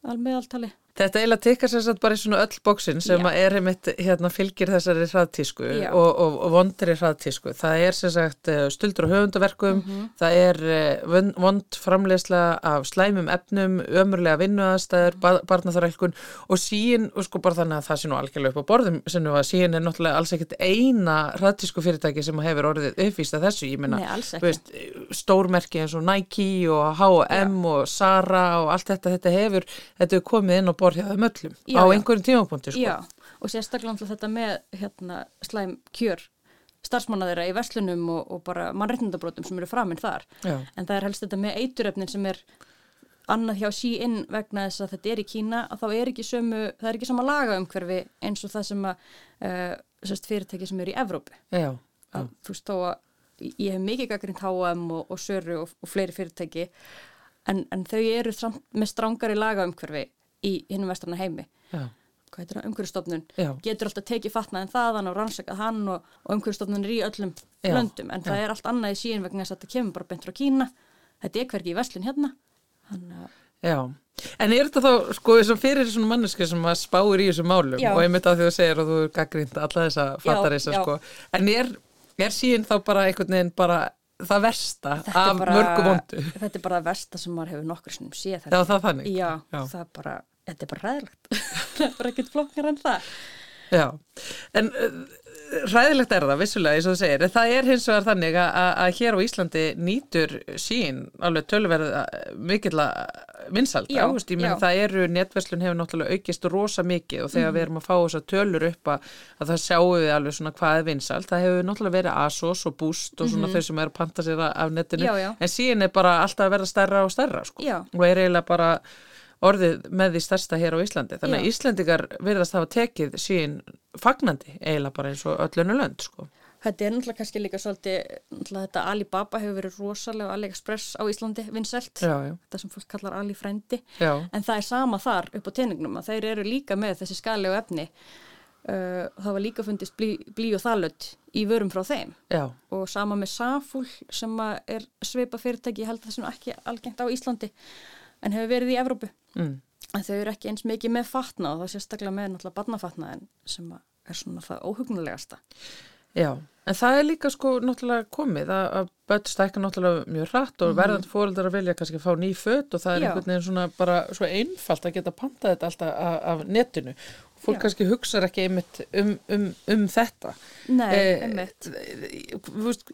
almeðaltali Þetta eiginlega tekkar sér satt bara í svona öll bóksin sem er einmitt hérna fylgir þessari hraðtísku og, og, og vondri hraðtísku. Það er sagt eh, stuldur og höfundaverkum, Mhm. það er eh, von- vond framleiðsla af slæmum efnum, ömurlega vinnuaðstæður, Mhm. mm. barnaþarælkun og síin, og sko bara þannig að það sé nú algjörlega upp á borðum, sem nú að síin er náttúrulega alls ekkit eina hraðtísku fyrirtæki sem hefur orðið uppvísta þessu, ég veist, stórmerki eins og Nike og H&M og Zara og allt þetta, þetta hefur, þetta hefur komið inn á borð hjá þeim öllum Já, á einhverjum tímapunkti sko. Já, og sérstaklega þetta með hérna, slæm kjör starfsmanna þeirra í verslunum og, og bara mannreitnindabrótum sem eru framinn þar Já. en það er helst þetta með eituröfnin sem er annað hjá síinn vegna þess að þetta er í Kína að þá er ekki sömu, það er ekki sama laga umhverfi eins og það sem að uh, sérst, fyrirtæki sem eru í Evrópu Já, að þú veist þó að ég hef mikið gaggrind H&M og, og Söru og, og fleiri fyrirtæki en, en þau eru samt með strángari laga umhverfi í hinnum vestrana heimi já, hvað heitir það, umhverfstofnun Já. getur alltaf tekið fatnaðin þaðan og rannsakað hann og, og umhverfstofnun er í öllum Já. löndum en það er allt annað í síðan vegna þess að þetta kemur bara beint frá Kína þetta er hvergi í verslun hérna að já. En er þetta þá, sko, og fyrir svona manneski sem að spáir í þessum málum Já. og einmitt að því þú segir að þú er gaggrínt alla þessa fattarisa, já. sko. En er, er síðan þá bara einhvern veginn bara það versta er af mörgu vondu? þetta er bara það versta sem maður hefur nokkur séð Já, þetta. það er þannig. Já, Já. það bara, þetta er bara ræðilegt það er bara ekkert flokkar en það. Já, en uh, ræðilegt er það, vissulega, eins og þú segir, en það er hins vegar þannig að, að- að hér á Íslandi nýtur sín alveg tölverð mikill vinsald, Já, águst, ég menn það eru, netverslun hefur náttúrulega aukist rosa mikið og þegar Mhm. við erum að fá þessar tölur upp að, að það sjáum við alveg svona hvað er vinsald, það hefur náttúrulega verið Asos og Boost og svona þau sem er að panta sér af- netinu. Já, já. en sín er bara alltaf að verða stærra og stærra, sko, Já. og er eiginlega bara orðið með því stærsta hér á Íslandi þannig að Já. Íslendingar virðast hafa tekið sín fagnandi eiginlega bara eins og öllunu lönd sko. Þetta er náttúrulega kannski líka svolítið, þetta Alibaba hefur verið rosalega og AliExpress á Íslandi já, þetta sem fólk kallar Ali frændi, já, en það er sama þar upp á teiningnum að þeir eru líka með þessi skalegu efni. Uh, það var líka fundist blí, blí og þalöld í vörum frá þeim já, og sama með Safúl sem er svipa fyrirtæki, ég held að það sem ekki algengt á Íslandi en hefur verið í Evrópu. Mm, En þau eru ekki eins mikið með fatna og þá sérstaklega með náttúrulega barnafatna en sem að er svona það óhugnulegasta. já en það er líka sko náttúrulega komið að, að börn stækka náttúrulega mjög hratt og verðandi fóreldrar vilja kannski fá ný fött og það er. Já. einhvern veginn svona bara svo einfalt að geta pantað þetta alltaf af, af netinu fólk Já. kannski hugsar ekki einmitt um, um, um þetta Nei, Eh, einmitt.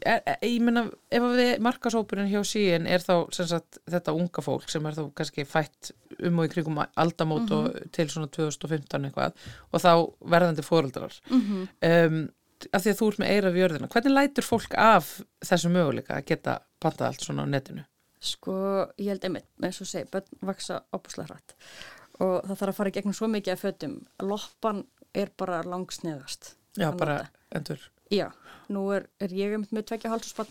er, er, ég meina ef við markasópurinn hjá síin er þá sagt þetta unga fólk sem er þá kannski fætt um og í kringum aldamót Mhm. og til svona 2015 eitthvað og þá verðandi fóreldrar Mm um, af því að þú ert með eira við jörðina hvernig lætur fólk af þessu möguleika að geta pantað allt svona á netinu Sko, ég held einmitt, eins og segi, börn vaksa opuslega hratt og það þarf að fara í gegnum svo mikið af fötum. Loppan er bara langsniðast. já bara nota. endur Já, nú er, er ég einmitt með tvekja hálsuspann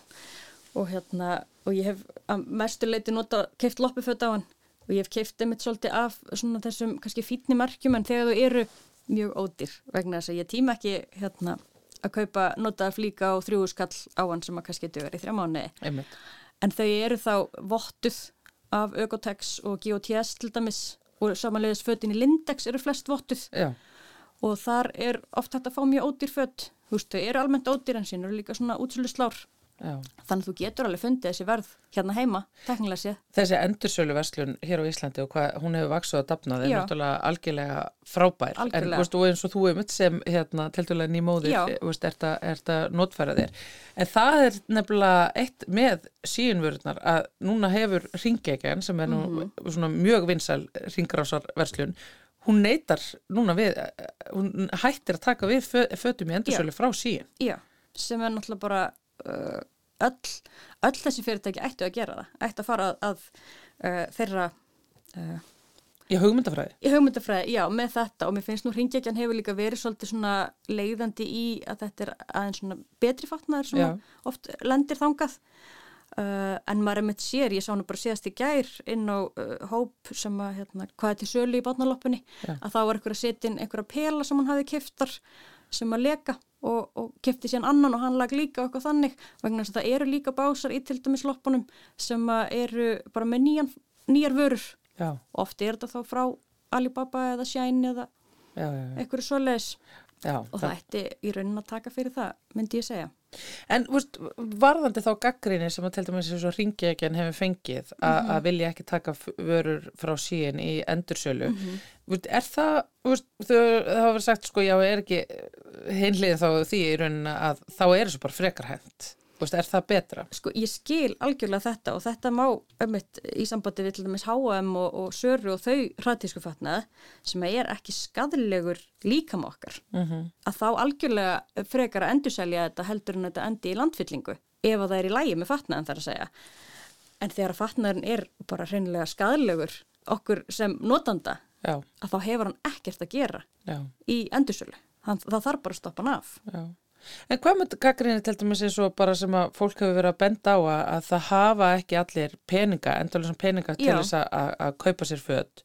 og hérna, og ég hef að mestu leiti nota, keift loppuföt á hann og ég hef keift einmitt svolítið af svona þessum kannski fítni markjum en þegar þú eru mjög ódýr vegna þess að ég tíma ekki hérna að kaupa notaða flíka og þrjúu skall á hann sem að kannski dugar í þrjá einmitt En þau eru þá vottuð af Ökotex og GOTS til dæmis og samanlegis fötin í Lindex eru flest vottuð já, og þar er oft hægt að fá mjög ódýr fött. Þú veist, þau eru almennt ódýr en sín eru líka svona útsölu slár. Já Þannig að þú getur alveg fundið þessi verð hérna heima, teknilega séð. þessi endursölu verslun hér á Íslandi og hvað hún hefur vaksuð að dafna það er Já. náttúrulega algjörlega frábær en Algjörlega. þú veist, eins og þú einmitt sem hérna, teltulega nýmóðir Já. er þetta notfæra þér en það er nefnilega eitt með síunvörðnar að núna hefur ringekjan sem er nú Mhm. svona mjög vinsal ringrásar verslun hún neytar núna við hún hættir að taka við fö- fötum í endursölu frá síun Já, sem er náttúrulega bara öll, öll þessi fyrirtæki ættu að gera það. Ættu að fara að, að uh, þeirra... Uh, í hugmyndafræði? Í hugmyndafræði, já, með þetta. Og mér finnst nú hringekjan hefur líka verið svolítið svona leiðandi í að þetta er aðeins svona betri fatnaður sem oft lendir þangað. Uh, en maður er með sér, ég sá nú bara síðast í gær inn á uh, hóp sem að hérna, hvað er til sölu í bátnaloppunni að þá var einhver að setja inn einhverja pela sem hann hafi kiftar sem að leka og, og kefti síðan annan og hann lag líka og eitthvað þannig vegna þess að það eru líka básar í til dæmis loppunum sem eru bara með nýjan, nýjar vörur. Já, og oft er þetta þá frá Alibaba eða Shine eða já, já, eitthvað svoleiðis. Já og það ætti í raunin að taka fyrir það, myndi ég segja. En veist, varðandi þá gaggrinni sem að dæmis eins og ringjagen hefur fengið a- að vilja ekki taka vörur frá síin í endursölu veist, er það, veist, þau, það hafa verið sagt sko, já, er ekki hinlið þá því í rauninna að þá er þessu bara frekar hent veist, er það betra? Sko, ég skil algjörlega þetta og þetta má ömmit í sambandi við til dæmis H&M og, og Söru og þau hraðtísku fatnað sem er ekki skadlegur líkam okkar Mm að þá algjörlega frekar að endurselja þetta heldur en þetta endi í landfyllingu ef að það er í lægi með fatnaðan þar að segja. En þegar að fatnaðurinn er bara hreinlega skadlegur okkur sem notanda Já, að þá hefur hann ekkert að gera já, í endursölu. Það, það þarf bara að stoppa hann af. já. En hvað með gaggrinni til dæmis eins og bara sem að fólk hefur verið að benda á að, að það hafa ekki allir peninga, endalins peninga til Já. þess að, að, að kaupa sér föt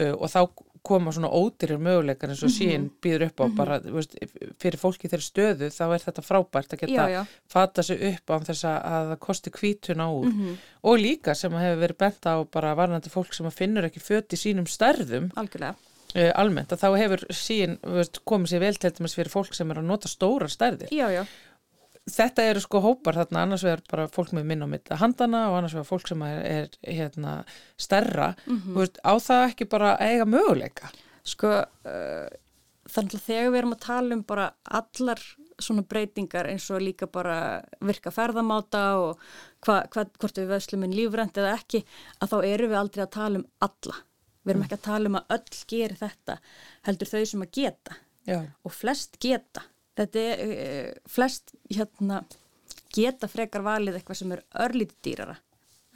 uh, og þá koma svona ódýrir möguleikar eins og Mhm. sín býður upp á bara, þú veist, fyrir fólki þeirri stöðu þá er þetta frábært að geta Já, já. fata sig upp á þess að, að það kosti kvítuna úr Mhm. og líka sem hefur verið benda á bara varnandi fólk sem að finnur ekki föt í sínum stærðum Algjörlega. Uh, almennt að þá hefur sín komið sér vel til dæmis fyrir fólk sem er að nota stórar stærðir Já, já. þetta eru sko hópar þarna annars vegar bara fólk með minn á mitt handana og annars vegar fólk sem er, er hérna stærra mm veist, á það ekki bara að eiga möguleika Sko, uh, þannig að þegar við erum að tala um bara allar svona breytingar eins og líka bara virka ferðamáta og hva, hva, hvort við veðslum inn lífrænt eða ekki, að þá erum við aldrei að tala um alla. Við erum ekki að tala um að öll geri þetta, heldur þau sem að geta Já, og flest geta. Þetta er, uh, flest hérna, geta frekar valið eitthvað sem er örlítið dýrara.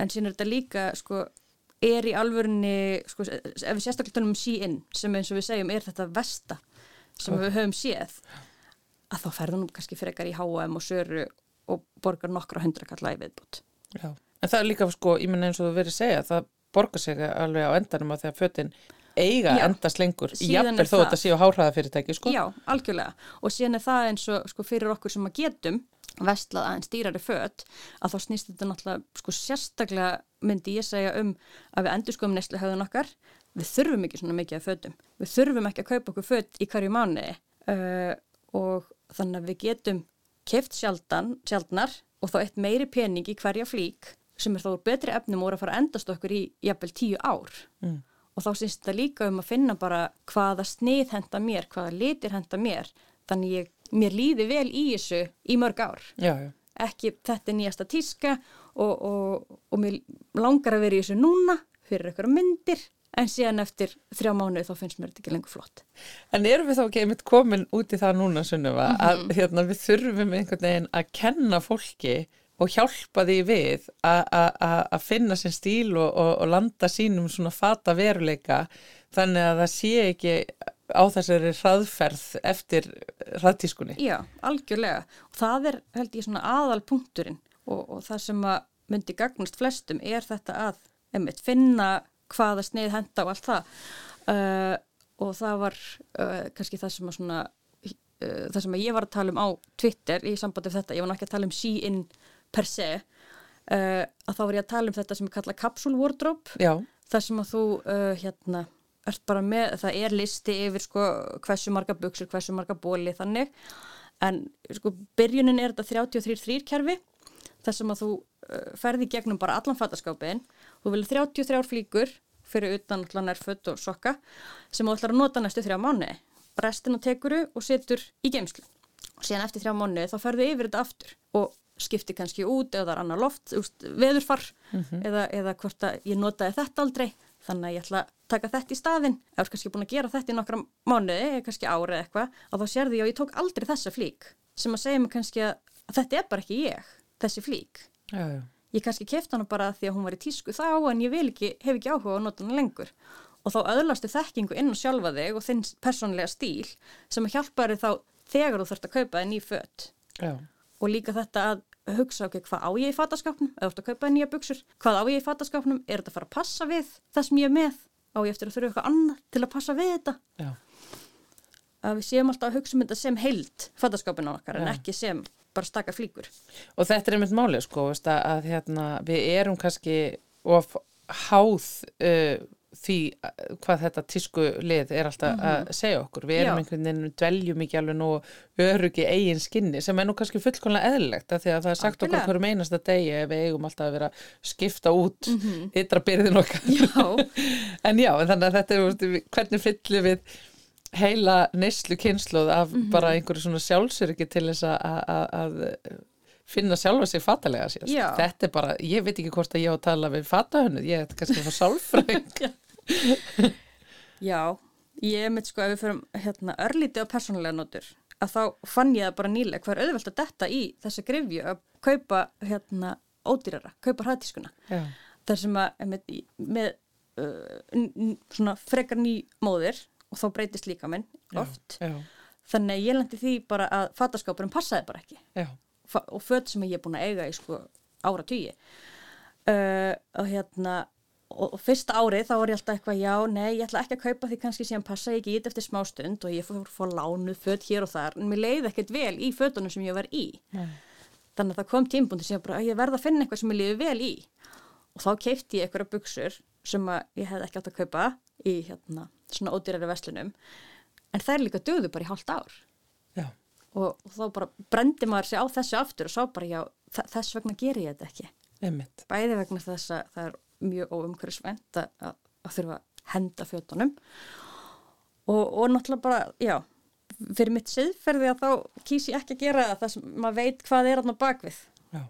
En síðan er þetta líka, sko, er í alvörunni, sko, ef við sérstaklega tölum um sí-in, sem eins og við segjum er þetta vesta sem við höfum séð, að þá ferður nú kannski frekar í H&M og Söru og borgar nokkra hundra kalla í viðbútt. já. En það er líka sko, ég menn eins og þú verið að segja, það borgar sig alveg á endanum að þegar fötin eiga Já, endast lengur, jafnvel þó þetta séu háhraðafyrirtæki, sko. Já, algjörlega. Og síðan er það eins og sko, fyrir okkur sem að getum vestlað aðeins dýrari fött að þá snýst þetta náttúrulega sko, sérstaklega myndi ég segja um að við endur skoðum neyslu höfðun okkar. Við þurfum ekki svona mikið af fötum. Við þurfum ekki að kaupa okkur fött í hverju mánuði. Uh, og þannig að við getum keft sjaldan, sjaldnar og þá eitt meiri pening í hverja flík sem er úr betri efnum og er að fara að endast okkur í jafnvel tíu ár Mm. og þá syns þetta líka um að finna bara hvaða snið henda mér, hvaða litir henda mér þannig ég, mér líði vel í þessu í mörg ár Já, já. ekki þetta er nýjasta tíska og, og, og mér langar að vera í þessu núna fyrir eitthvað myndir en síðan eftir þrjá mánuði þá finnst mér þetta ekki lengur flott En erum við þá ekki einmitt komin út í það núna, Sunnuva, að Mhm. hérna, við þurfum einhvern veginn að kenna fólki og hjálpa því við að- finna sinn stíl og, og, og landa sínum svona fata veruleika þannig að það sé ekki á þessari hraðferð eftir hraðtískunni. Já, algjörlega. Og það er held ég svona aðal punkturinn og, og það sem að myndi gagnast flestum er þetta að einmitt, finna hvaða snið henda og allt það. Uh, og það var uh, kannski það sem að svona uh, það sem að ég var að tala um á Twitter í sambandi við þetta, ég var náttúrulega að tala um sí-in per se uh, að þá var ég að tala um þetta sem er kallað capsule wardrobe. Já, þar sem að þú uh, hérna ert bara með, það er listi yfir sko hversu marga buksur, hversu marga bóli þannig, en sko byrjunin er þetta 33 kerfi þar sem að þú uh, ferði gegnum bara allan fattaskapin þú vilja 33 flíkur fyrir utan allan nærföt og sokka sem þú ætlar að nota næstu þrjá mánuði. Restina tekuru og setur í geimslu og síðan eftir þrjá mánuði þá ferðu yfir þetta aftur og skipti kannski út eða það er annar loft, veðurfar eða, eða hvort að ég notaði þetta aldrei. Þannig að ég ætla að taka þetta í þú ert kannski búin að gera þetta í nokkra mánuði eða kannski ári eða eitthvað, að þá sérðu ég að ég tók aldrei þessa flík sem að segja mig kannski að, að þetta er bara ekki ég, þessi flík. Já, já. ég kannski kefti hana bara því að hún var í tísku þá en ég vil ekki, hef ekki áhuga á að nota hana lengur. Og þá öðlastu þekkingu inn á sjálfa þig og þinn persónlega stíl sem að hjálpa þér þá þegar þú þurft að kaupa þig ný fött já. Og líka þetta að hugsa ok, hvað á ég í fattaskapnum eða ert að kaupa nýja buksur, hvað á ég í fattaskapnum er þetta að fara að passa við það sem ég er með á ég eftir að þurfa eitthvað annað til að passa við þetta já. að við séum alltaf að hugsa um þetta sem heild fattaskapin á okkar en Já. ekki sem bara staka flíkur. Og þetta er einmitt málið sko, að, að hérna, við erum kannski of háð uh, því uh, hvað þetta tísku lið er alltaf að segja okkur. Við erum Mhm. Já. einhvern veginn dveljum ekki alveg nú örugi eigin skinni sem er nú kannski fullkomlega eðlilegt af því að það er sagt okkur Algjörlega. hverjum einasta degi ef við eigum alltaf að vera að skipta út mm -hmm. ytra byrðin okkar. Mhm. Já. en já, en þannig að þetta er hvernig fyllum við heila neyslu kynsluð af Mhm. bara einhverju svona sjálfsöryggi til þess að- að að- að finna sjálfa sig fatalega síðast. Já. Þetta er bara, ég veit ekki hvort að ég á að tala við fatahönnuð, ég er kannski að fá sálfræðing. Já, ég mitt sko ef við förum hérna, örlítið á persónulega notur að þá fann ég það bara nýlega hvað er auðvelt að detta í þessa grifju að kaupa hérna ódýrara, kaupa hraðtískuna. Já, þar sem að með, með uh, svona frekar ný móðir og þá breytist líka minn oft. já, þannig að ég lendi því bara að fataskápurinn passaði bara ekki. Já, og föt sem ég er búin að eiga í sko ára tugi uh, og hérna og, fyrsta árið þá var ég alltaf eitthvað já, nei, ég ætla ekki að kaupa því kannski síðan passa ég ekki í þetta eftir smá stund og ég fór að fá lánuð föt hér og þar en mér leiði ekkert vel í fötunum sem ég var í. Nei. þannig að það kom tímbundi sem ég bara, ég verða að finna eitthvað sem ég liði vel í. Og þá keipti ég einhverja buksur sem ég hefði ekki átt að kaupa í hérna, svona ódýrari verslunum. En þær líka döðu bara í hálft ár. Já, og, og þá bara brendi maður sig á þessu aftur og sá bara já, þess vegna ger ég þetta ekki. Bæði vegna þess að það er mjög óumhverfisvænt að, að, þurfa að henda fjötunum. Og, og náttúrulega bara, já fyrir mitt siðferði að þá kýs ég ekki að gera það sem maður veit hvað er þarna bakvið Já.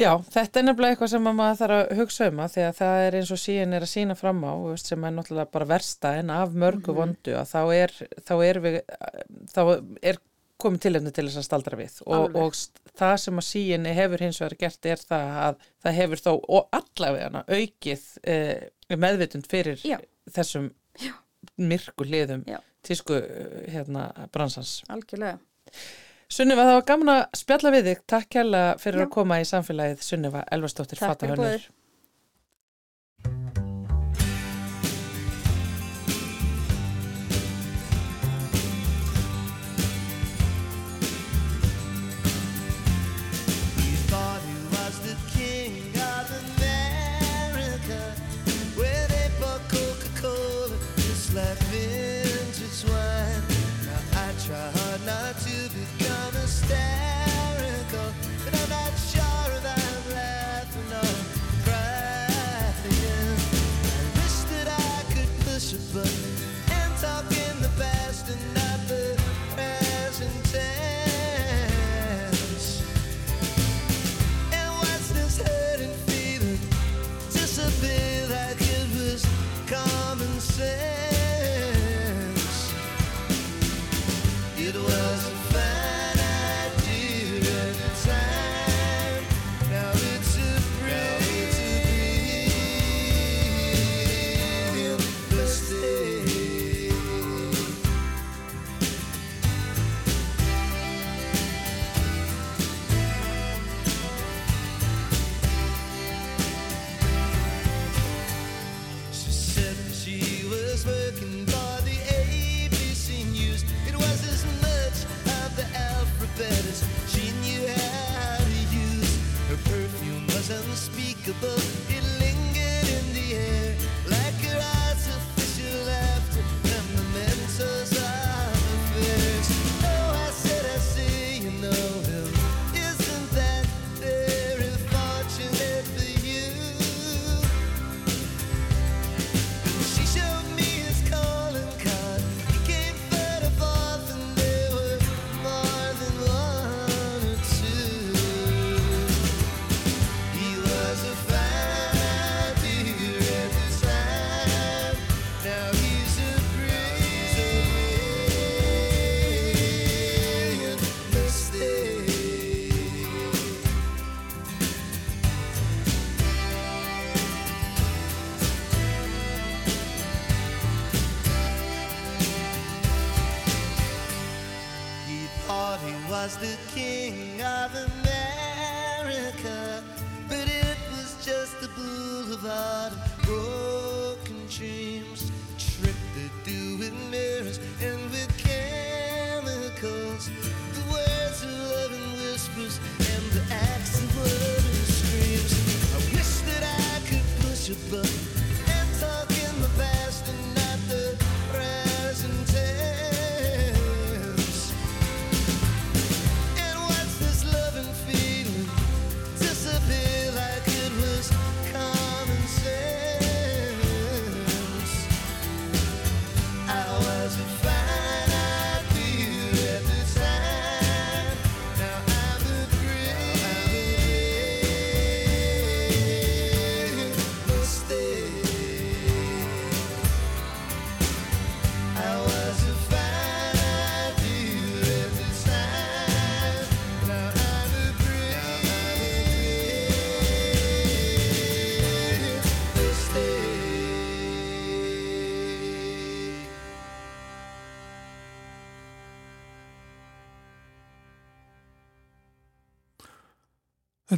Já, þetta er nefnilega eitthvað sem að maður þarf að hugsa um að því að það er eins og síðan er að sína fram á sem er náttúrulega bara versta en af mörgu vondu að þá er, þá er, við, þá er komið tilefni til þess að staldra við og, og það sem að síðan hefur hins vegar gert er það að það hefur þó og allavega aukið eh, meðvitund fyrir Já. þessum myrku hliðum Já. tísku eh, hérna bransans. algjörlega Sunniva, það var gaman að spjalla við þig. Takk kærlega fyrir Já. að koma í samfélagið Sunniva Elvarsdóttir Fatahönnur.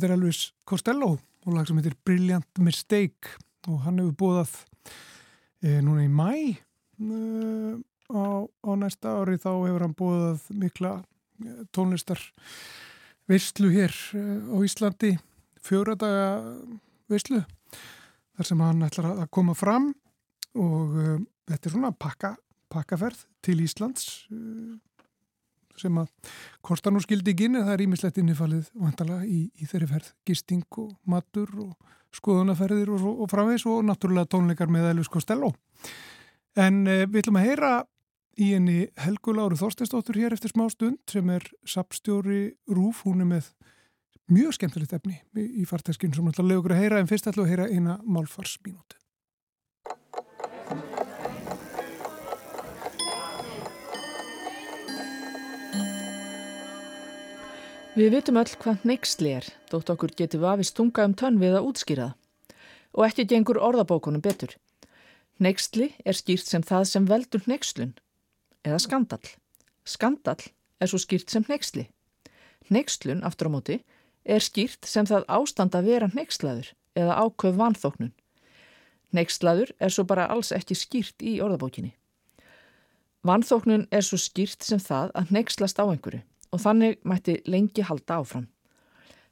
Þetta er Elvis Costello og lag sem heitir Brilliant Mistake og hann hefur búðað e, núna í mæ e, á, á næsta ári þá hefur hann búðað mikla e, tónlistar veistlu hér á Íslandi fjóradaga veistlu þar sem hann ætlar að koma fram og e, þetta er svona pakka, pakkaferð til Íslands sem að kostar nú skildi ekki inn en það er ímislegt innifalið vantala í, í þeirri ferð. Gisting og matur og skoðunaferðir og, og framvegs og náttúrulega tónleikar með Elvis Costello. En eh, við ætlum að heyra í henni Helgu Láru Þorsteinsdóttur hér eftir smá stund sem er sapstjóri Rúf, hún er með mjög skemmtilegt efni í, farteskinu sem leiða okkur að heyra en fyrst ætla að heyra eina málfarsmínúti Við vitum öll hvað neyksli er, þótt okkur getur vafist tunga um tönn við að útskýra það. Og ekki gengur orðabókunum betur. Neyksli er skýrt sem það sem veldur neykslun, eða skandall. Skandall er svo skýrt sem neyksli. Neykslun, aftur á móti, er skýrt sem það ástand að vera neykslaður eða áköf vanþóknun. Neykslaður er svo bara alls ekki skýrt í orðabókinni. Vanþóknun er svo skýrt sem það að neykslast á einhverju og þannig mætti lengi halda áfram.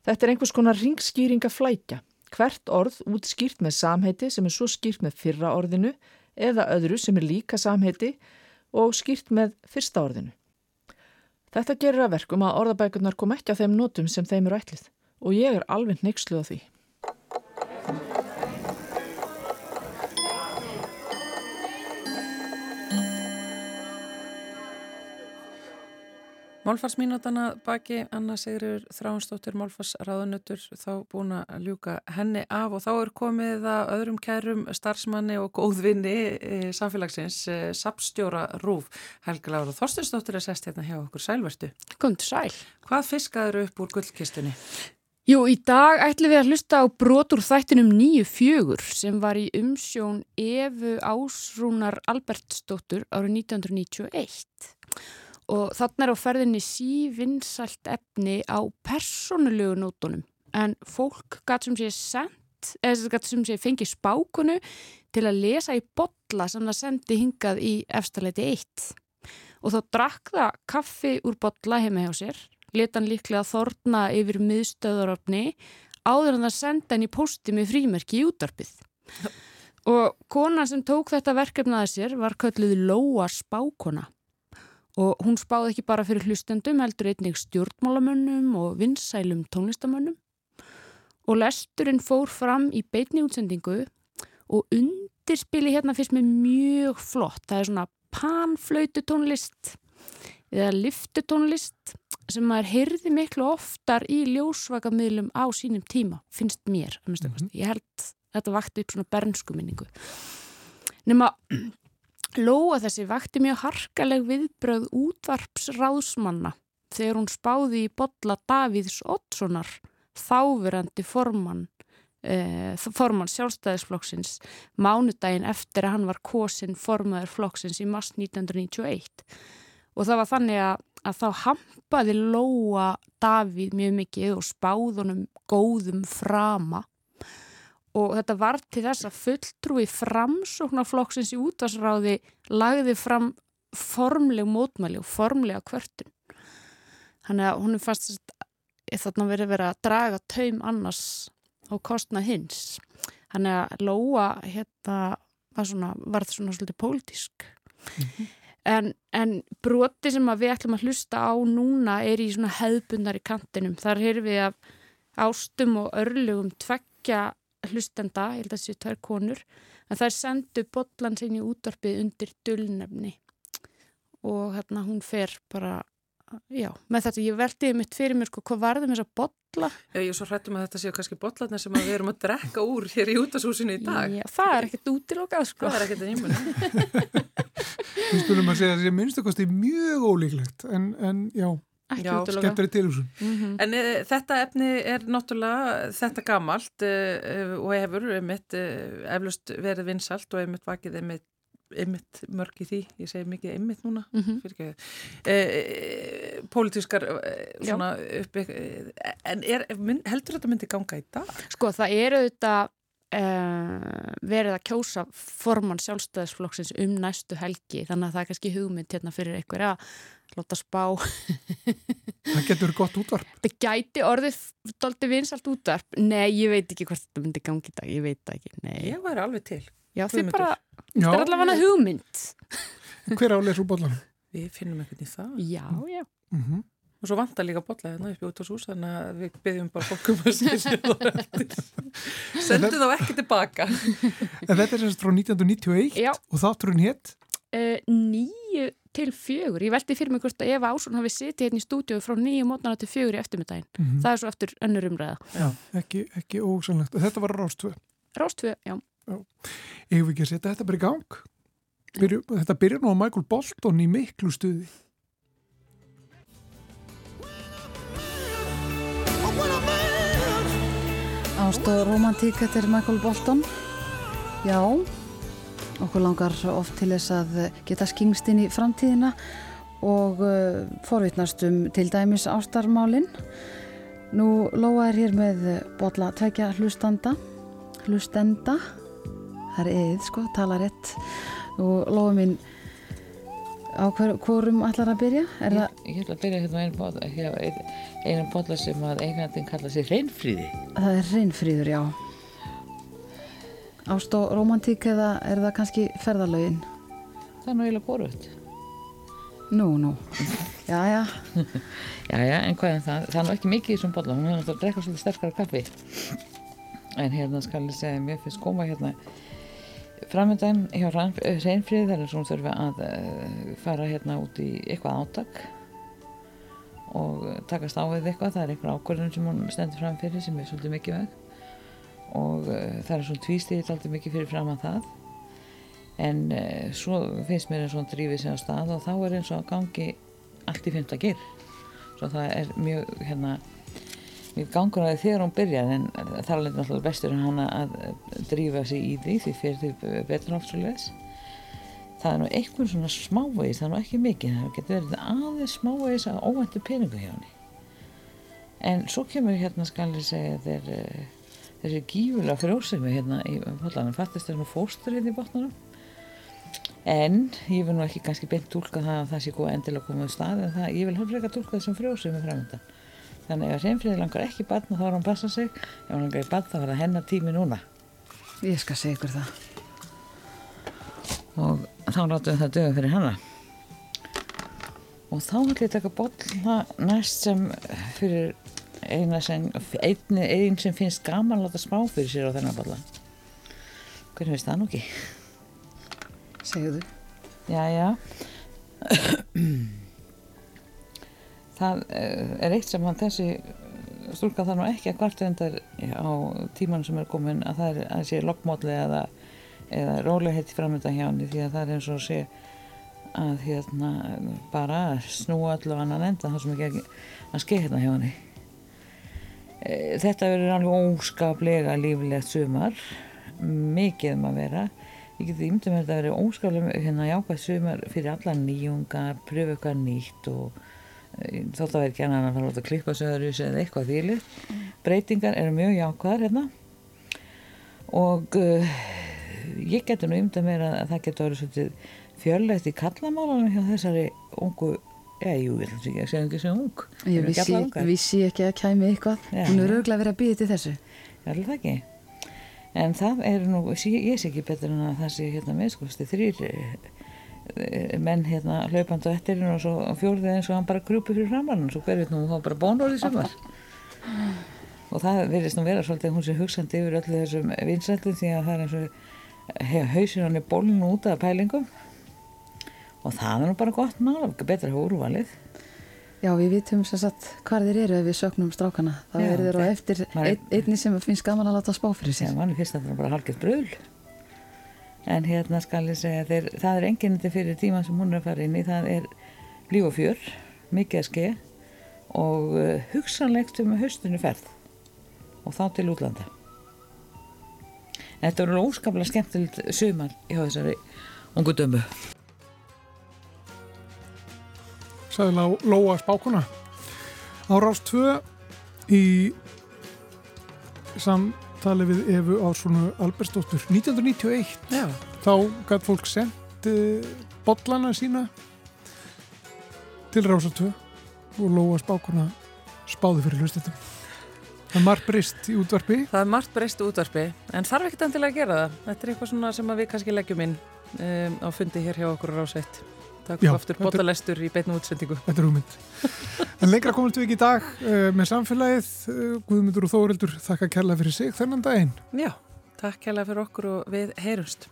Þetta er einhvers konar ringskýringa flækja, hvert orð útskýrt með samheiti sem er svo skýrt með fyrra orðinu eða öðru sem er líka samheiti og skýrt með fyrsta orðinu. Þetta gerir að verkum að orðabækurnar kom ekki á þeim nótum sem þeim eru ætlið og ég er alveg neyksluð á því. Málfarsmínútana baki, Anna Sigriður Þráinsdóttir, Málfarsraðunötur, þá búin að ljúka henni af og þá er komið að öðrum kærum starfsmanni og góðvinni e, samfélagsins, e, sapstjóra Rúf. Helga Lára Þorstinsdóttir er sest hérna hjá okkur sælvertu. Komdu sæl. Hvað fiskaður upp úr gullkistunni? Jú, í dag ætlum við að hlusta á brotur þættinum nýju fjögur sem var í umsjón Efu Ásrúnar Albertsdóttur árið 1991 og þarna er á ferðinni sívinsælt efni á persónulegu nótunum. En fólk gæt sem sé sendt, eða gæt sem sé fengið spákunu til að lesa í botla sem það sendi hingað í efstaleiti 1 og þá drakk það kaffi úr botla heima hjá sér leta hann líklega þorna yfir miðstöðarofni áður en það senda hann í posti með frímerki í útarpið og konan sem tók þetta verkefnaði sér var kölluð Lóa Spákona og hún spáði ekki bara fyrir hlustendum heldur einnig stjórnmálamönnum og vinsælum tónlistamönnum og lesturinn fór fram í beitni útsendingu og undirspili hérna fyrst með mjög flott, það er svona panflöytu tónlist eða liftu tónlist sem maður heyrði miklu oftar í ljósvakamiðlum á sínum tíma, finnst mér mm -hmm. ég held þetta vakti upp svona bernsku minningu nema Lóa þessi vakti mjög harkaleg viðbröð útvarpsráðsmanna þegar hún spáði í botla Davíðs Oddssonar, þáverandi formann, eh, formann sjálfstæðisflokksins, mánudaginn eftir að hann var kosin formaður flokksins í mars 1991. Og það var þannig að, að þá hampaði Lóa Davíð mjög mikið og spáðunum góðum frama og þetta var til þess að fulltrúi framsóknarflokksins í útvarsráði lagði fram formleg mótmæli og formlega kvörtun. Þannig að hún er fast þarna verið verið að draga taum annars á kostna hins. Þannig að Lóa hérna var svona, var svona svolítið pólitísk. En, en broti sem við ætlum að hlusta á núna er í svona hefðbundar í kantinum. Þar heyrum við af ástum og örlugum tveggja hlustenda, ég held að það séu tvær konur, en þær sendu bollan sinni útvarpið undir dulnefni og hérna hún fer bara, já, með þetta, ég veldiði mitt fyrir mér sko, hvað varðum þess að bolla? Já, ég er svo hrættum að þetta séu kannski bollarnir sem að við erum að drekka úr hér í útashúsinu í dag. Já, það er ekkert útilokað sko. Það er ekkert að ímuna. Við skulum að segja að það sé minnstakosti mjög ólíklegt en, en já, Já, skemmtari tilhúsun. Mhm. En e, þetta efni er náttúrulega þetta gamalt e, og hefur einmitt e, eflust verið vinsalt og einmitt vakið einmitt, einmitt mörg í því, ég segi mikið einmitt núna, Mhm. fyrir ekki e, pólitískar svona uppi, en er, mynd, heldur þetta myndi ganga í dag? Sko það eru þetta uh, verið að kjósa formann sjálfstæðisflokksins um næstu helgi þannig að það er kannski hugmynd hérna fyrir einhver að láta spá. Það getur gott útvarp. Það gæti orðið doldi vinsalt útvarp. Nei, ég veit ekki hvort þetta myndi gangi í dag. Ég veit það ekki. Nei. Ég væri alveg til. Já, þið bara, það er allavega hugmynd. hver áleir svo bollanum? Við finnum eitthvað í það. Já, já. Mm Og svo vantar líka bolla hérna upp í út á sús þannig að við byggjum bara fólk um að segja það eftir. Sendu þá ekki tilbaka. En þetta er semst frá 1991 Já, og þátturinn hétt uh, nýju til fjögur. Ég veldi fyrir mig hvort að Eva Ásson hafi sitið hérna í stúdíu frá nýju mótnana til fjögur í eftirmiddaginn. mm Það er svo eftir önnur umræða. Já, ekki, ekki ósannlegt. Og Þetta var rástvö. Rástfjö, já. Ég hef ekki að setja þetta bara í gang. Byrju, þetta byrjar nú á Michael Bolton í miklu stuði. Ást og romantík, þetta er Michael Bolton. Já, okkur langar oft til þess að geta skingst inn í framtíðina og uh, forvitnast um til dæmis ástarmálinn. Nú Lóa er hér með bolla tvekja hlustanda, hlustenda, það er eðið sko, tala rétt. Og Lóa mín, á hver, hvorum ætlar að byrja? Ég, það, ég ætla að byrja hérna einu bolla, einu bolla sem að eignandinn kalla sér hreinfríði. það er reynfríður, já. Ást og romantík eða er það kannski ferðalögin? Það er nú eiginlega boruð. Nú, nú. Já, já. Já, já, en hvað er það? Það er nú ekki mikið í þessum bolla, hún er náttúrulega að drekka svolítið sterkara kaffi. En hérna skal ég segja, mér finnst koma hérna framöndan hjá hreinfríði þar er svo hún þurfi að uh, fara hérna út í eitthvað átak og takast á við eitthvað, það er einhver ákvörðun sem hún stendur fram fyrir sem er svolítið mikið veg. Og uh, það er svona tvístíðið alltaf mikið fyrir fram að það. En svo finnst mér eins og hann drífið sig á stað og þá er eins og gangi allt í fymta gir. Svo það er mjög hérna að því þegar hún byrjar en það er náttúrulega bestur en hana að drífa sig í því því fyrir því betur leis það er nú einhvern svona smávegis það er nú ekki mikið, það getur verið aðeins smávegis að óvæntu peningu hjá henni. En svo kemur hérna skal ég segja þeir, uh, þessi gífulega frjósemi hérna í pollanum. Fattist þessum fóstur hérna í botnunum en ég vil nú ekki kannski beint tólka það að það sé góð endilega komið á stað en það, ég vil hálf þannig ef reynfriði langar ekki barn þá er hann passa sig ef hann langar í barn þá var það hennar tími núna Ég skal segja ykkur það. og þá látum við það döga fyrir hana og þá ætlum ég að taka bolla næst sem fyrir eina sem einni, ein sem finnst gaman að láta smá fyrir sér á þennan bolla hvernig veist það nú ekki? Segðu. Já, já það eh, er eitt sem hann þessi stúlka þarf nú ekki að kvarta endar á tímanum sem er komin að það er að sé lokkmódli eða, eða rólegheit framönda hjá henni því að það er eins og sé að hérna bara snúa allu annan enda það sem ekki að skeið hérna hjá henni. Eh, Þetta verður alveg óskaplega líflegt sumar mikið um að vera. Ég geti mér að þetta verður óskaplega hérna jákvæð sumar fyrir alla nýjungar pröfu eitthvað nýtt og þótt að vera ekki annan að fara út að klippa söður eða eitthvað þýlið breytingar eru mjög jákvæðar hérna og uh, ég geti nú ímyndið mér að, að það getur verið svolítið fjörlegt í kallamálunum hjá þessari ungu eða jú, ég ætlum ekki að segja ekki sem ung Ég vissi, vissi ekki að kæmi eitthvað. Já. Hún er auðvitað verið að býða til þessu. Já, alveg ekki. en það er nú, ég sé ekki betur en að það sé hérna með sko, þrýr eh, menn hérna hlaupandi á ettirinn og svo fjórðið eins og hann bara grúpi fyrir framann og svo hver veit nú, þá bara bónur í sumar og það verðist nú vera svolítið hún sé hugsandi yfir öllu þessum vinsættum því að það er eins og hef, hausinn hann er bólinn út af pælingum og það er nú bara gott mál, betra hafa úrvalið Já, við vitum sem sagt hvað þeir eru ef við sögnum strákana. Það Já, verður á eftir einni sem finnst gaman að láta spá fyrir sér. sem mann það er bara halgett bröðl en hérna skal ég segja þeir, það er enginnandi fyrir tíman sem hún er að fara inn í. Það er líf og fjör mikið að ske og uh, hugsanlegt um haustunni ferð og þá til útlanda. En þetta voru óskaplega skemmtilegt sumar hjá þessari ungu dömu sagði Lá, Lóa Spákona. Á Rás 2 í samtali við Efu Árssonu Albersdóttur 1991 Já. þá gætt fólk sendt uh, bollana sína til Rása 2 og Lóa Spákona spáði fyrir hlustetum það er margt breyst í útvarpi Það er margt breyst útvarpi, en þarf ekkert endilega að gera það. Þetta er eitthvað sem við kannski leggjum inn um, á fundi hér hjá okkur á Ráseitt. Takk Já, aftur botalestur í beinu útsendingu. Þetta er hugmynd. En lengra komumst við ekki í dag uh, með samfélagið. Uh, Guðmundur og Þórildur þakka kærlega fyrir sig þennan daginn. Já, takk kærlega fyrir okkur og við heyrumst.